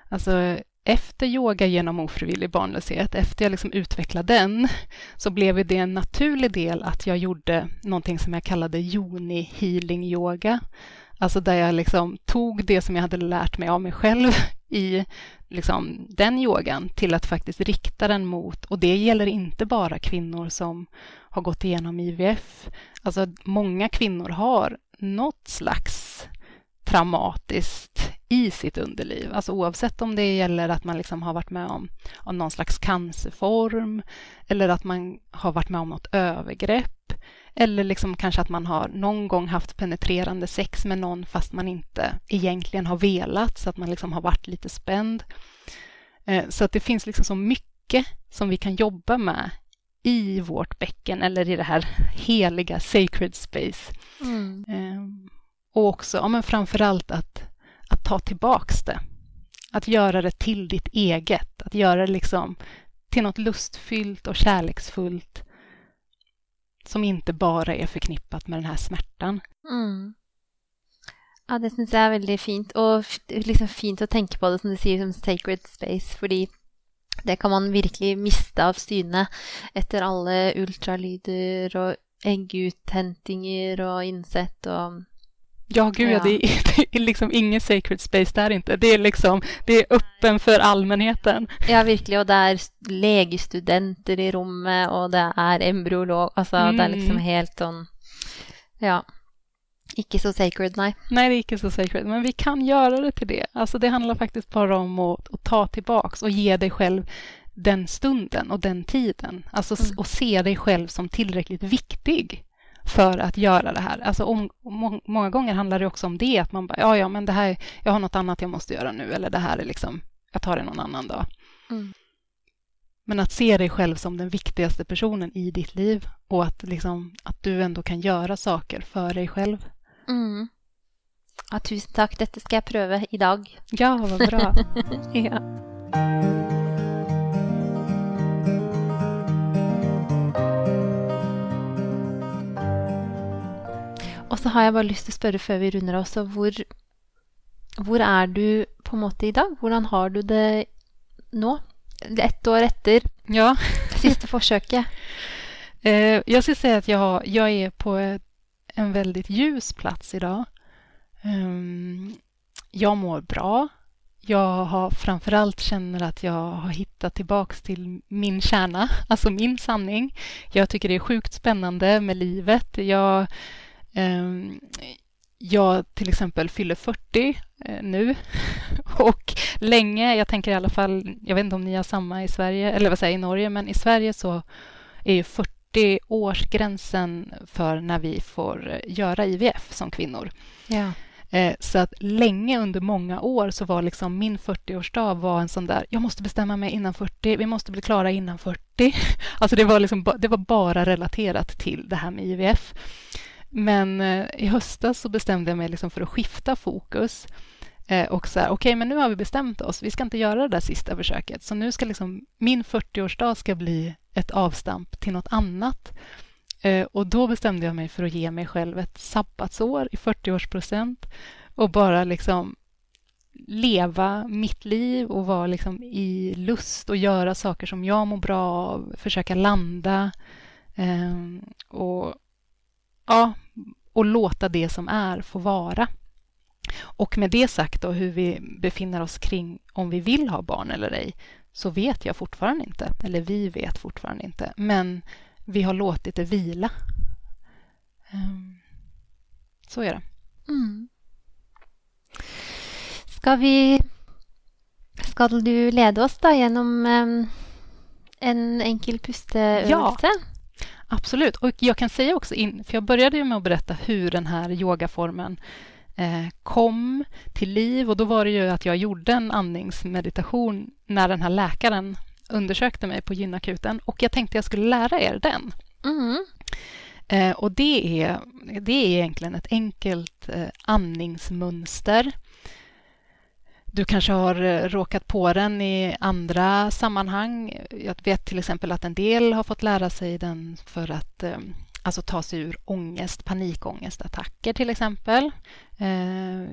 Alltså, efter yoga genom ofrivillig barnlöshet, efter jag liksom utvecklade den, så blev det en naturlig del att jag gjorde någonting som jag kallade yoni healing yoga. Alltså där jag liksom tog det som jag hade lärt mig av mig själv i liksom den yogan till att faktiskt rikta den mot, och det gäller inte bara kvinnor som har gått igenom IVF. Alltså många kvinnor har något slags traumatiskt i sitt underliv. Alltså oavsett om det gäller att man liksom har varit med om, om någon slags cancerform eller att man har varit med om något övergrepp Eller liksom kanske att man har någon gång haft penetrerande sex med någon fast man inte egentligen har velat, så att man liksom har varit lite spänd. Eh, så att det finns liksom så mycket som vi kan jobba med i vårt bäcken eller i det här heliga sacred space. Mm. Och också, ja, men framför allt att, att ta tillbaks det. Att göra det till ditt eget, att göra det liksom till något lustfyllt och kärleksfullt som inte bara är förknippat med den här smärtan. Mm. Ja, det syns jag är väldigt fint. Och liksom fint att tänka på det som du säger som sacred space, för det kan man verkligen mista av syne efter alla ultralyder och ägguthämtningar och insett och Ja, gud ja. Det, är, [laughs] det är liksom ingen sacred space där inte. Det är liksom, det är öppen för allmänheten. Ja, verkligen. Och det är legestudenter i rummet och det är embryolog. Alltså, mm. det är liksom helt sån, ja. Icke så sacred, nej. Nej, det är icke så sacred, men vi kan göra det till det. Alltså det handlar faktiskt bara om att, att ta tillbaks och ge dig själv den stunden och den tiden. Alltså mm. och se dig själv som tillräckligt viktig för att göra det här. Alltså om, må, många gånger handlar det också om det, att man bara, ja, ja, men det här, jag har något annat jag måste göra nu, eller det här är liksom, jag tar det någon annan dag. Mm. Men att se dig själv som den viktigaste personen i ditt liv och att, liksom, att du ändå kan göra saker för dig själv. Mm. Ja, tusen tack, detta ska jag pröva idag. Ja, vad bra. [laughs] ja. Så har jeg bare lyst til å spørre før vi runder også, hvor, hvor er du på en måte i dag? Hvordan har du det nå? Ett år efter ja. sista försöket. [laughs] eh, jag skulle säga att jag, jag är på en väldigt ljus plats idag. Um, jag mår bra. Jag har framförallt känner att jag har hittat tillbaks till min kärna, alltså min sanning. Jag tycker det är sjukt spännande med livet. Jag jag till exempel fyller 40 eh, nu [laughs] och länge, jag tänker i alla fall, jag vet inte om ni har samma i Sverige, eller vad säger i Norge, men i Sverige så är ju 40 årsgränsen för när vi får göra IVF som kvinnor. Ja. Eh, så att länge under många år så var liksom min 40-årsdag var en sån där, jag måste bestämma mig innan 40, vi måste bli klara innan 40. [laughs] Alltså det var, liksom, det var bara relaterat till det här med IVF. Men eh, i höstas så bestämde jag mig liksom för att skifta fokus eh, och så här, okej, okay, men nu har vi bestämt oss. Vi ska inte göra det där sista försöket. Så nu ska liksom min 40-årsdag ska bli ett avstamp till något annat. Eh, och då bestämde jag mig för att ge mig själv ett sabbatsår i 40-årsprocent och bara liksom leva mitt liv och vara liksom i lust och göra saker som jag mår bra av, försöka landa. Ehm, och ja, och låta det som är få vara. Och med det sagt då hur vi befinner oss kring om vi vill ha barn eller ej så vet jag fortfarande inte, eller vi vet fortfarande inte. Men vi har låtit det vila. Um, så är det. Mm. Ska vi... Ska du leda oss då genom um, en enkel pusteövelse? Ja. Absolut. Och jag kan säga också, in, för jag började ju med att berätta hur den här yogaformen eh, kom till liv och då var det ju att jag gjorde en andningsmeditation när den här läkaren undersökte mig på gynakuten och jag tänkte jag skulle lära er den. Mm. Eh, och det är, det är egentligen ett enkelt eh, andningsmönster du kanske har eh, råkat på den i andra sammanhang. Jag vet till exempel att en del har fått lära sig den för att eh, alltså ta sig ur ångest, panikångestattacker till exempel. Eh,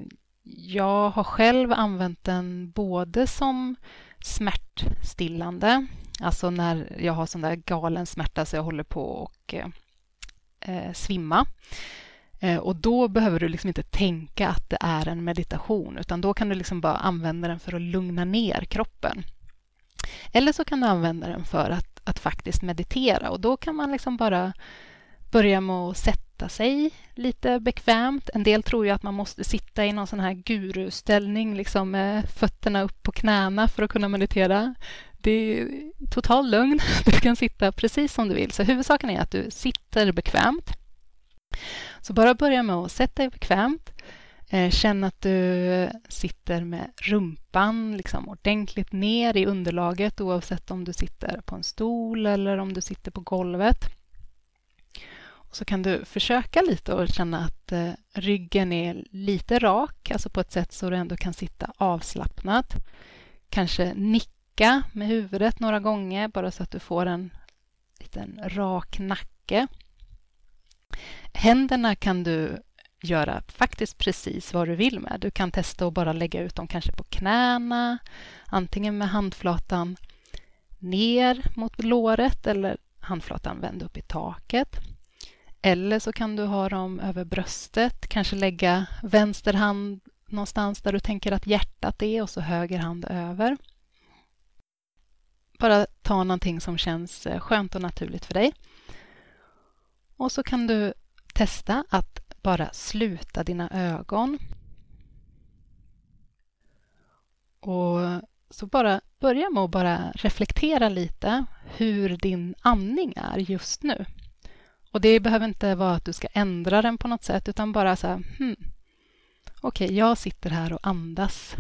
jag har själv använt den både som smärtstillande, alltså när jag har sån där galen smärta så jag håller på att eh, svimma. Eh, och då behöver du liksom inte tänka att det är en meditation, utan då kan du liksom bara använda den för att lugna ner kroppen. Eller så kan du använda den för att, att faktiskt meditera och då kan man liksom bara börja med att sätta sig lite bekvämt. En del tror ju att man måste sitta i någon sån här guruställning, liksom med fötterna upp på knäna för att kunna meditera. Det är total lugn. [laughs] Du kan sitta precis som du vill. Så huvudsaken är att du sitter bekvämt så bara börja med att sätta dig bekvämt. Eh, Känn att du sitter med rumpan liksom ordentligt ner i underlaget oavsett om du sitter på en stol eller om du sitter på golvet. Och så kan du försöka lite och känna att eh, ryggen är lite rak, alltså på ett sätt så du ändå kan sitta avslappnat. Kanske nicka med huvudet några gånger bara så att du får en liten rak nacke. Händerna kan du göra faktiskt precis vad du vill med. Du kan testa att bara lägga ut dem kanske på knäna, antingen med handflatan ner mot låret eller handflatan vänd upp i taket. Eller så kan du ha dem över bröstet, kanske lägga vänster hand någonstans där du tänker att hjärtat är och så höger hand över. Bara ta någonting som känns eh, skönt och naturligt för dig. Och så kan du testa att bara sluta dina ögon. Och så bara börja med att bara reflektera lite hur din andning är just nu. Och det behöver inte vara att du ska ändra den på något sätt utan bara så här, hmm, okej, okay, jag sitter här och andas.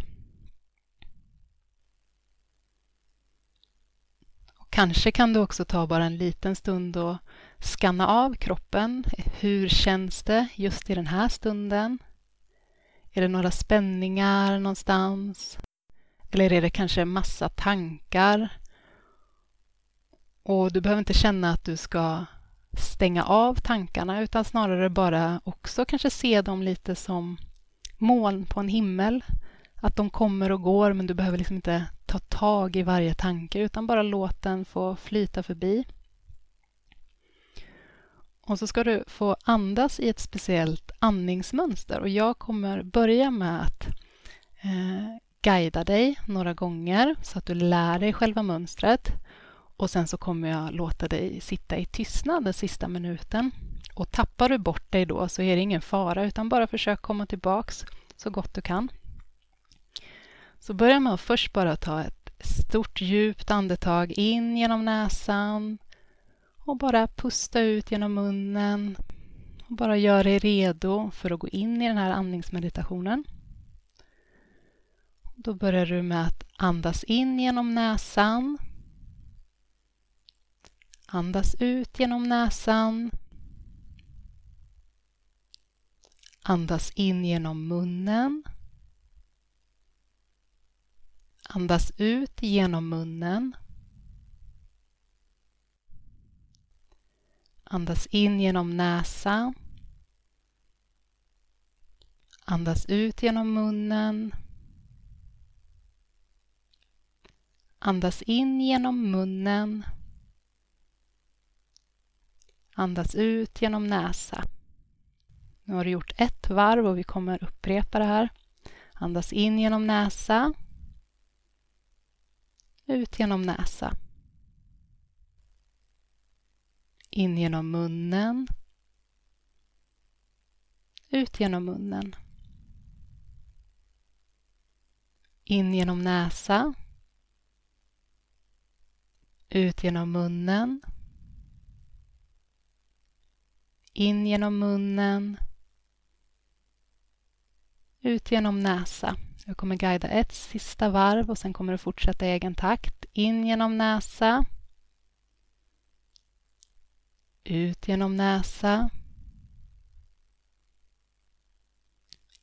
Och kanske kan du också ta bara en liten stund och skanna av kroppen. Hur känns det just i den här stunden? Är det några spänningar någonstans? Eller är det kanske massa tankar? Och du behöver inte känna att du ska stänga av tankarna utan snarare bara också kanske se dem lite som moln på en himmel. Att de kommer och går men du behöver liksom inte ta tag i varje tanke utan bara låt den få flyta förbi. Och så ska du få andas i ett speciellt andningsmönster och jag kommer börja med att eh, guida dig några gånger så att du lär dig själva mönstret. Och sen så kommer jag låta dig sitta i tystnad den sista minuten. Och tappar du bort dig då så är det ingen fara utan bara försök komma tillbaks så gott du kan. Så börja med att först bara ta ett stort djupt andetag in genom näsan och bara pusta ut genom munnen. Och bara gör dig redo för att gå in i den här andningsmeditationen. Då börjar du med att andas in genom näsan Andas ut genom näsan. Andas in genom munnen. Andas ut genom munnen. Andas in genom näsan. Andas ut genom munnen. Andas in genom munnen. Andas ut genom näsa. Nu har du gjort ett varv och vi kommer upprepa det här. Andas in genom näsa. Ut genom näsa. In genom munnen. Ut genom munnen. In genom näsa. Ut genom munnen. In genom munnen. Ut genom näsa. Jag kommer guida ett sista varv och sen kommer du fortsätta i egen takt. In genom näsa. Ut genom näsa.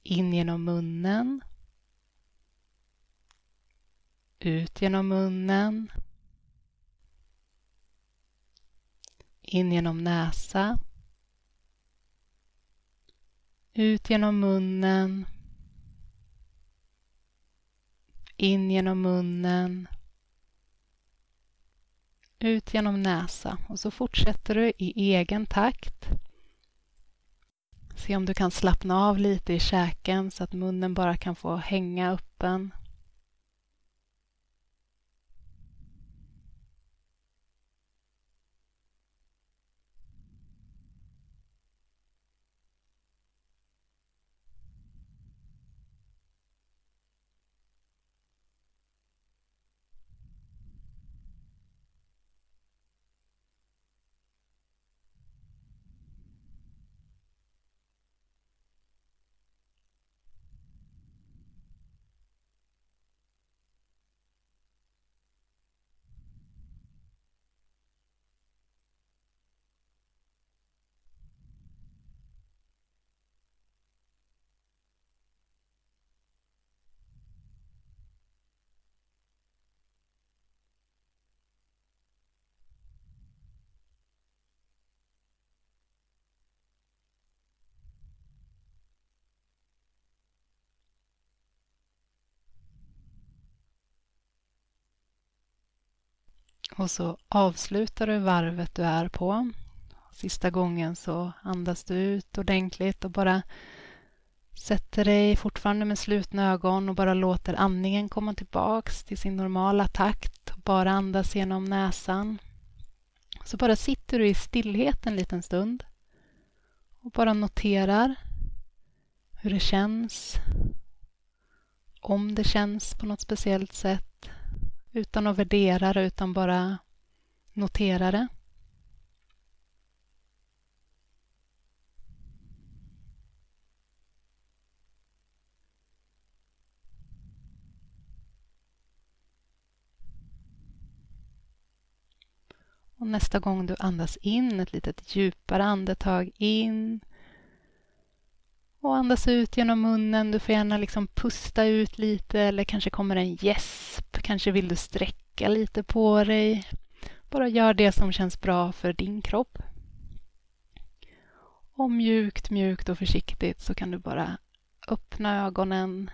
In genom munnen. Ut genom munnen. In genom näsa. Ut genom munnen. In genom munnen. Ut genom näsa och så fortsätter du i egen takt. Se om du kan slappna av lite i käken så att munnen bara kan få hänga öppen. Och så avslutar du varvet du är på. Sista gången så andas du ut ordentligt och bara sätter dig fortfarande med slutna ögon och bara låter andningen komma tillbaks till sin normala takt. Bara andas genom näsan. Så bara sitter du i stillhet en liten stund och bara noterar hur det känns. Om det känns på något speciellt sätt utan att värdera det, utan bara notera det. Och nästa gång du andas in, ett litet djupare andetag in och andas ut genom munnen. Du får gärna liksom pusta ut lite eller kanske kommer en gäsp. Kanske vill du sträcka lite på dig. Bara gör det som känns bra för din kropp. Och mjukt, mjukt och försiktigt så kan du bara öppna ögonen.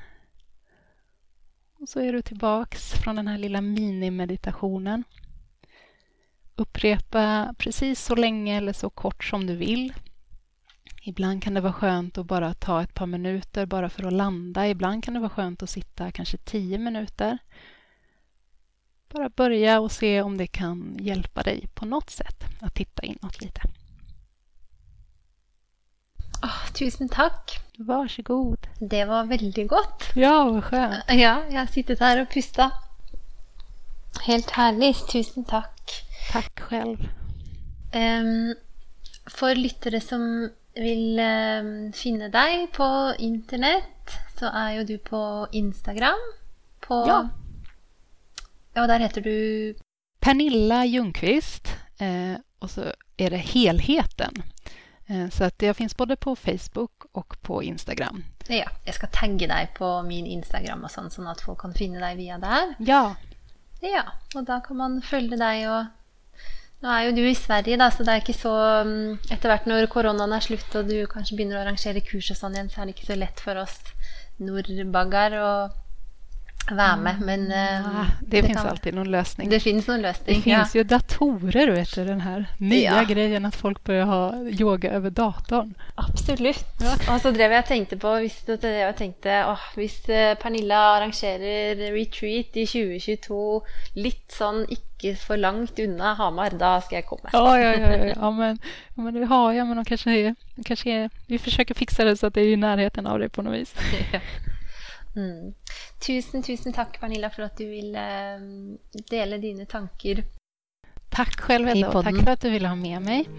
Och så är du tillbaks från den här lilla minimeditationen. Upprepa precis så länge eller så kort som du vill. Ibland kan det vara skönt att bara ta ett par minuter bara för att landa. Ibland kan det vara skönt att sitta kanske tio minuter. Bara börja och se om det kan hjälpa dig på något sätt att titta inåt lite. Oh, tusen tack! Varsågod! Det var väldigt gott! Ja, vad skönt! Ja, jag har suttit här och pustat. Helt härligt, tusen tack! Tack själv! Um, för lyttare som vill um, finna dig på internet så är ju du på Instagram. På, ja. Ja, där heter du? Pernilla Ljungqvist. Eh, och så är det helheten. Eh, så att jag finns både på Facebook och på Instagram. Ja, jag ska tagga dig på min Instagram och sånt så att folk kan finna dig via där. Ja. Ja, och då kan man följa dig och nu är ju du i Sverige, da, så det är inte så Efter Etter hvert når koronaen er slutt og du kanske börjar arrangera kurs og sånn igjen, så är det inte så lätt för oss norrbaggar. å vara med. Men, ja, eh, det, det finns kan... alltid någon lösning. Det finns någon lösning. Det finns ju datorer, vet du, den här nya ja. grejen att folk börjar ha yoga över datorn. Absolut. Ja. Och så drev jag tänkte på, visst, jag tänkte, åh, visst eh, Pernilla arrangerar retreat i 2022, lite sån icke för långt undan Hamar, då ska jag komma. Ja, ja, ja, ja, ja men, men det har jag, men de kanske är, kanske är, vi försöker fixa det så att det är i närheten av dig på något vis. [laughs] Mm. Tusen, tusen tack Pernilla för att du ville dela dina tankar. Tack själv Edda och tack för att du ville ha med mig.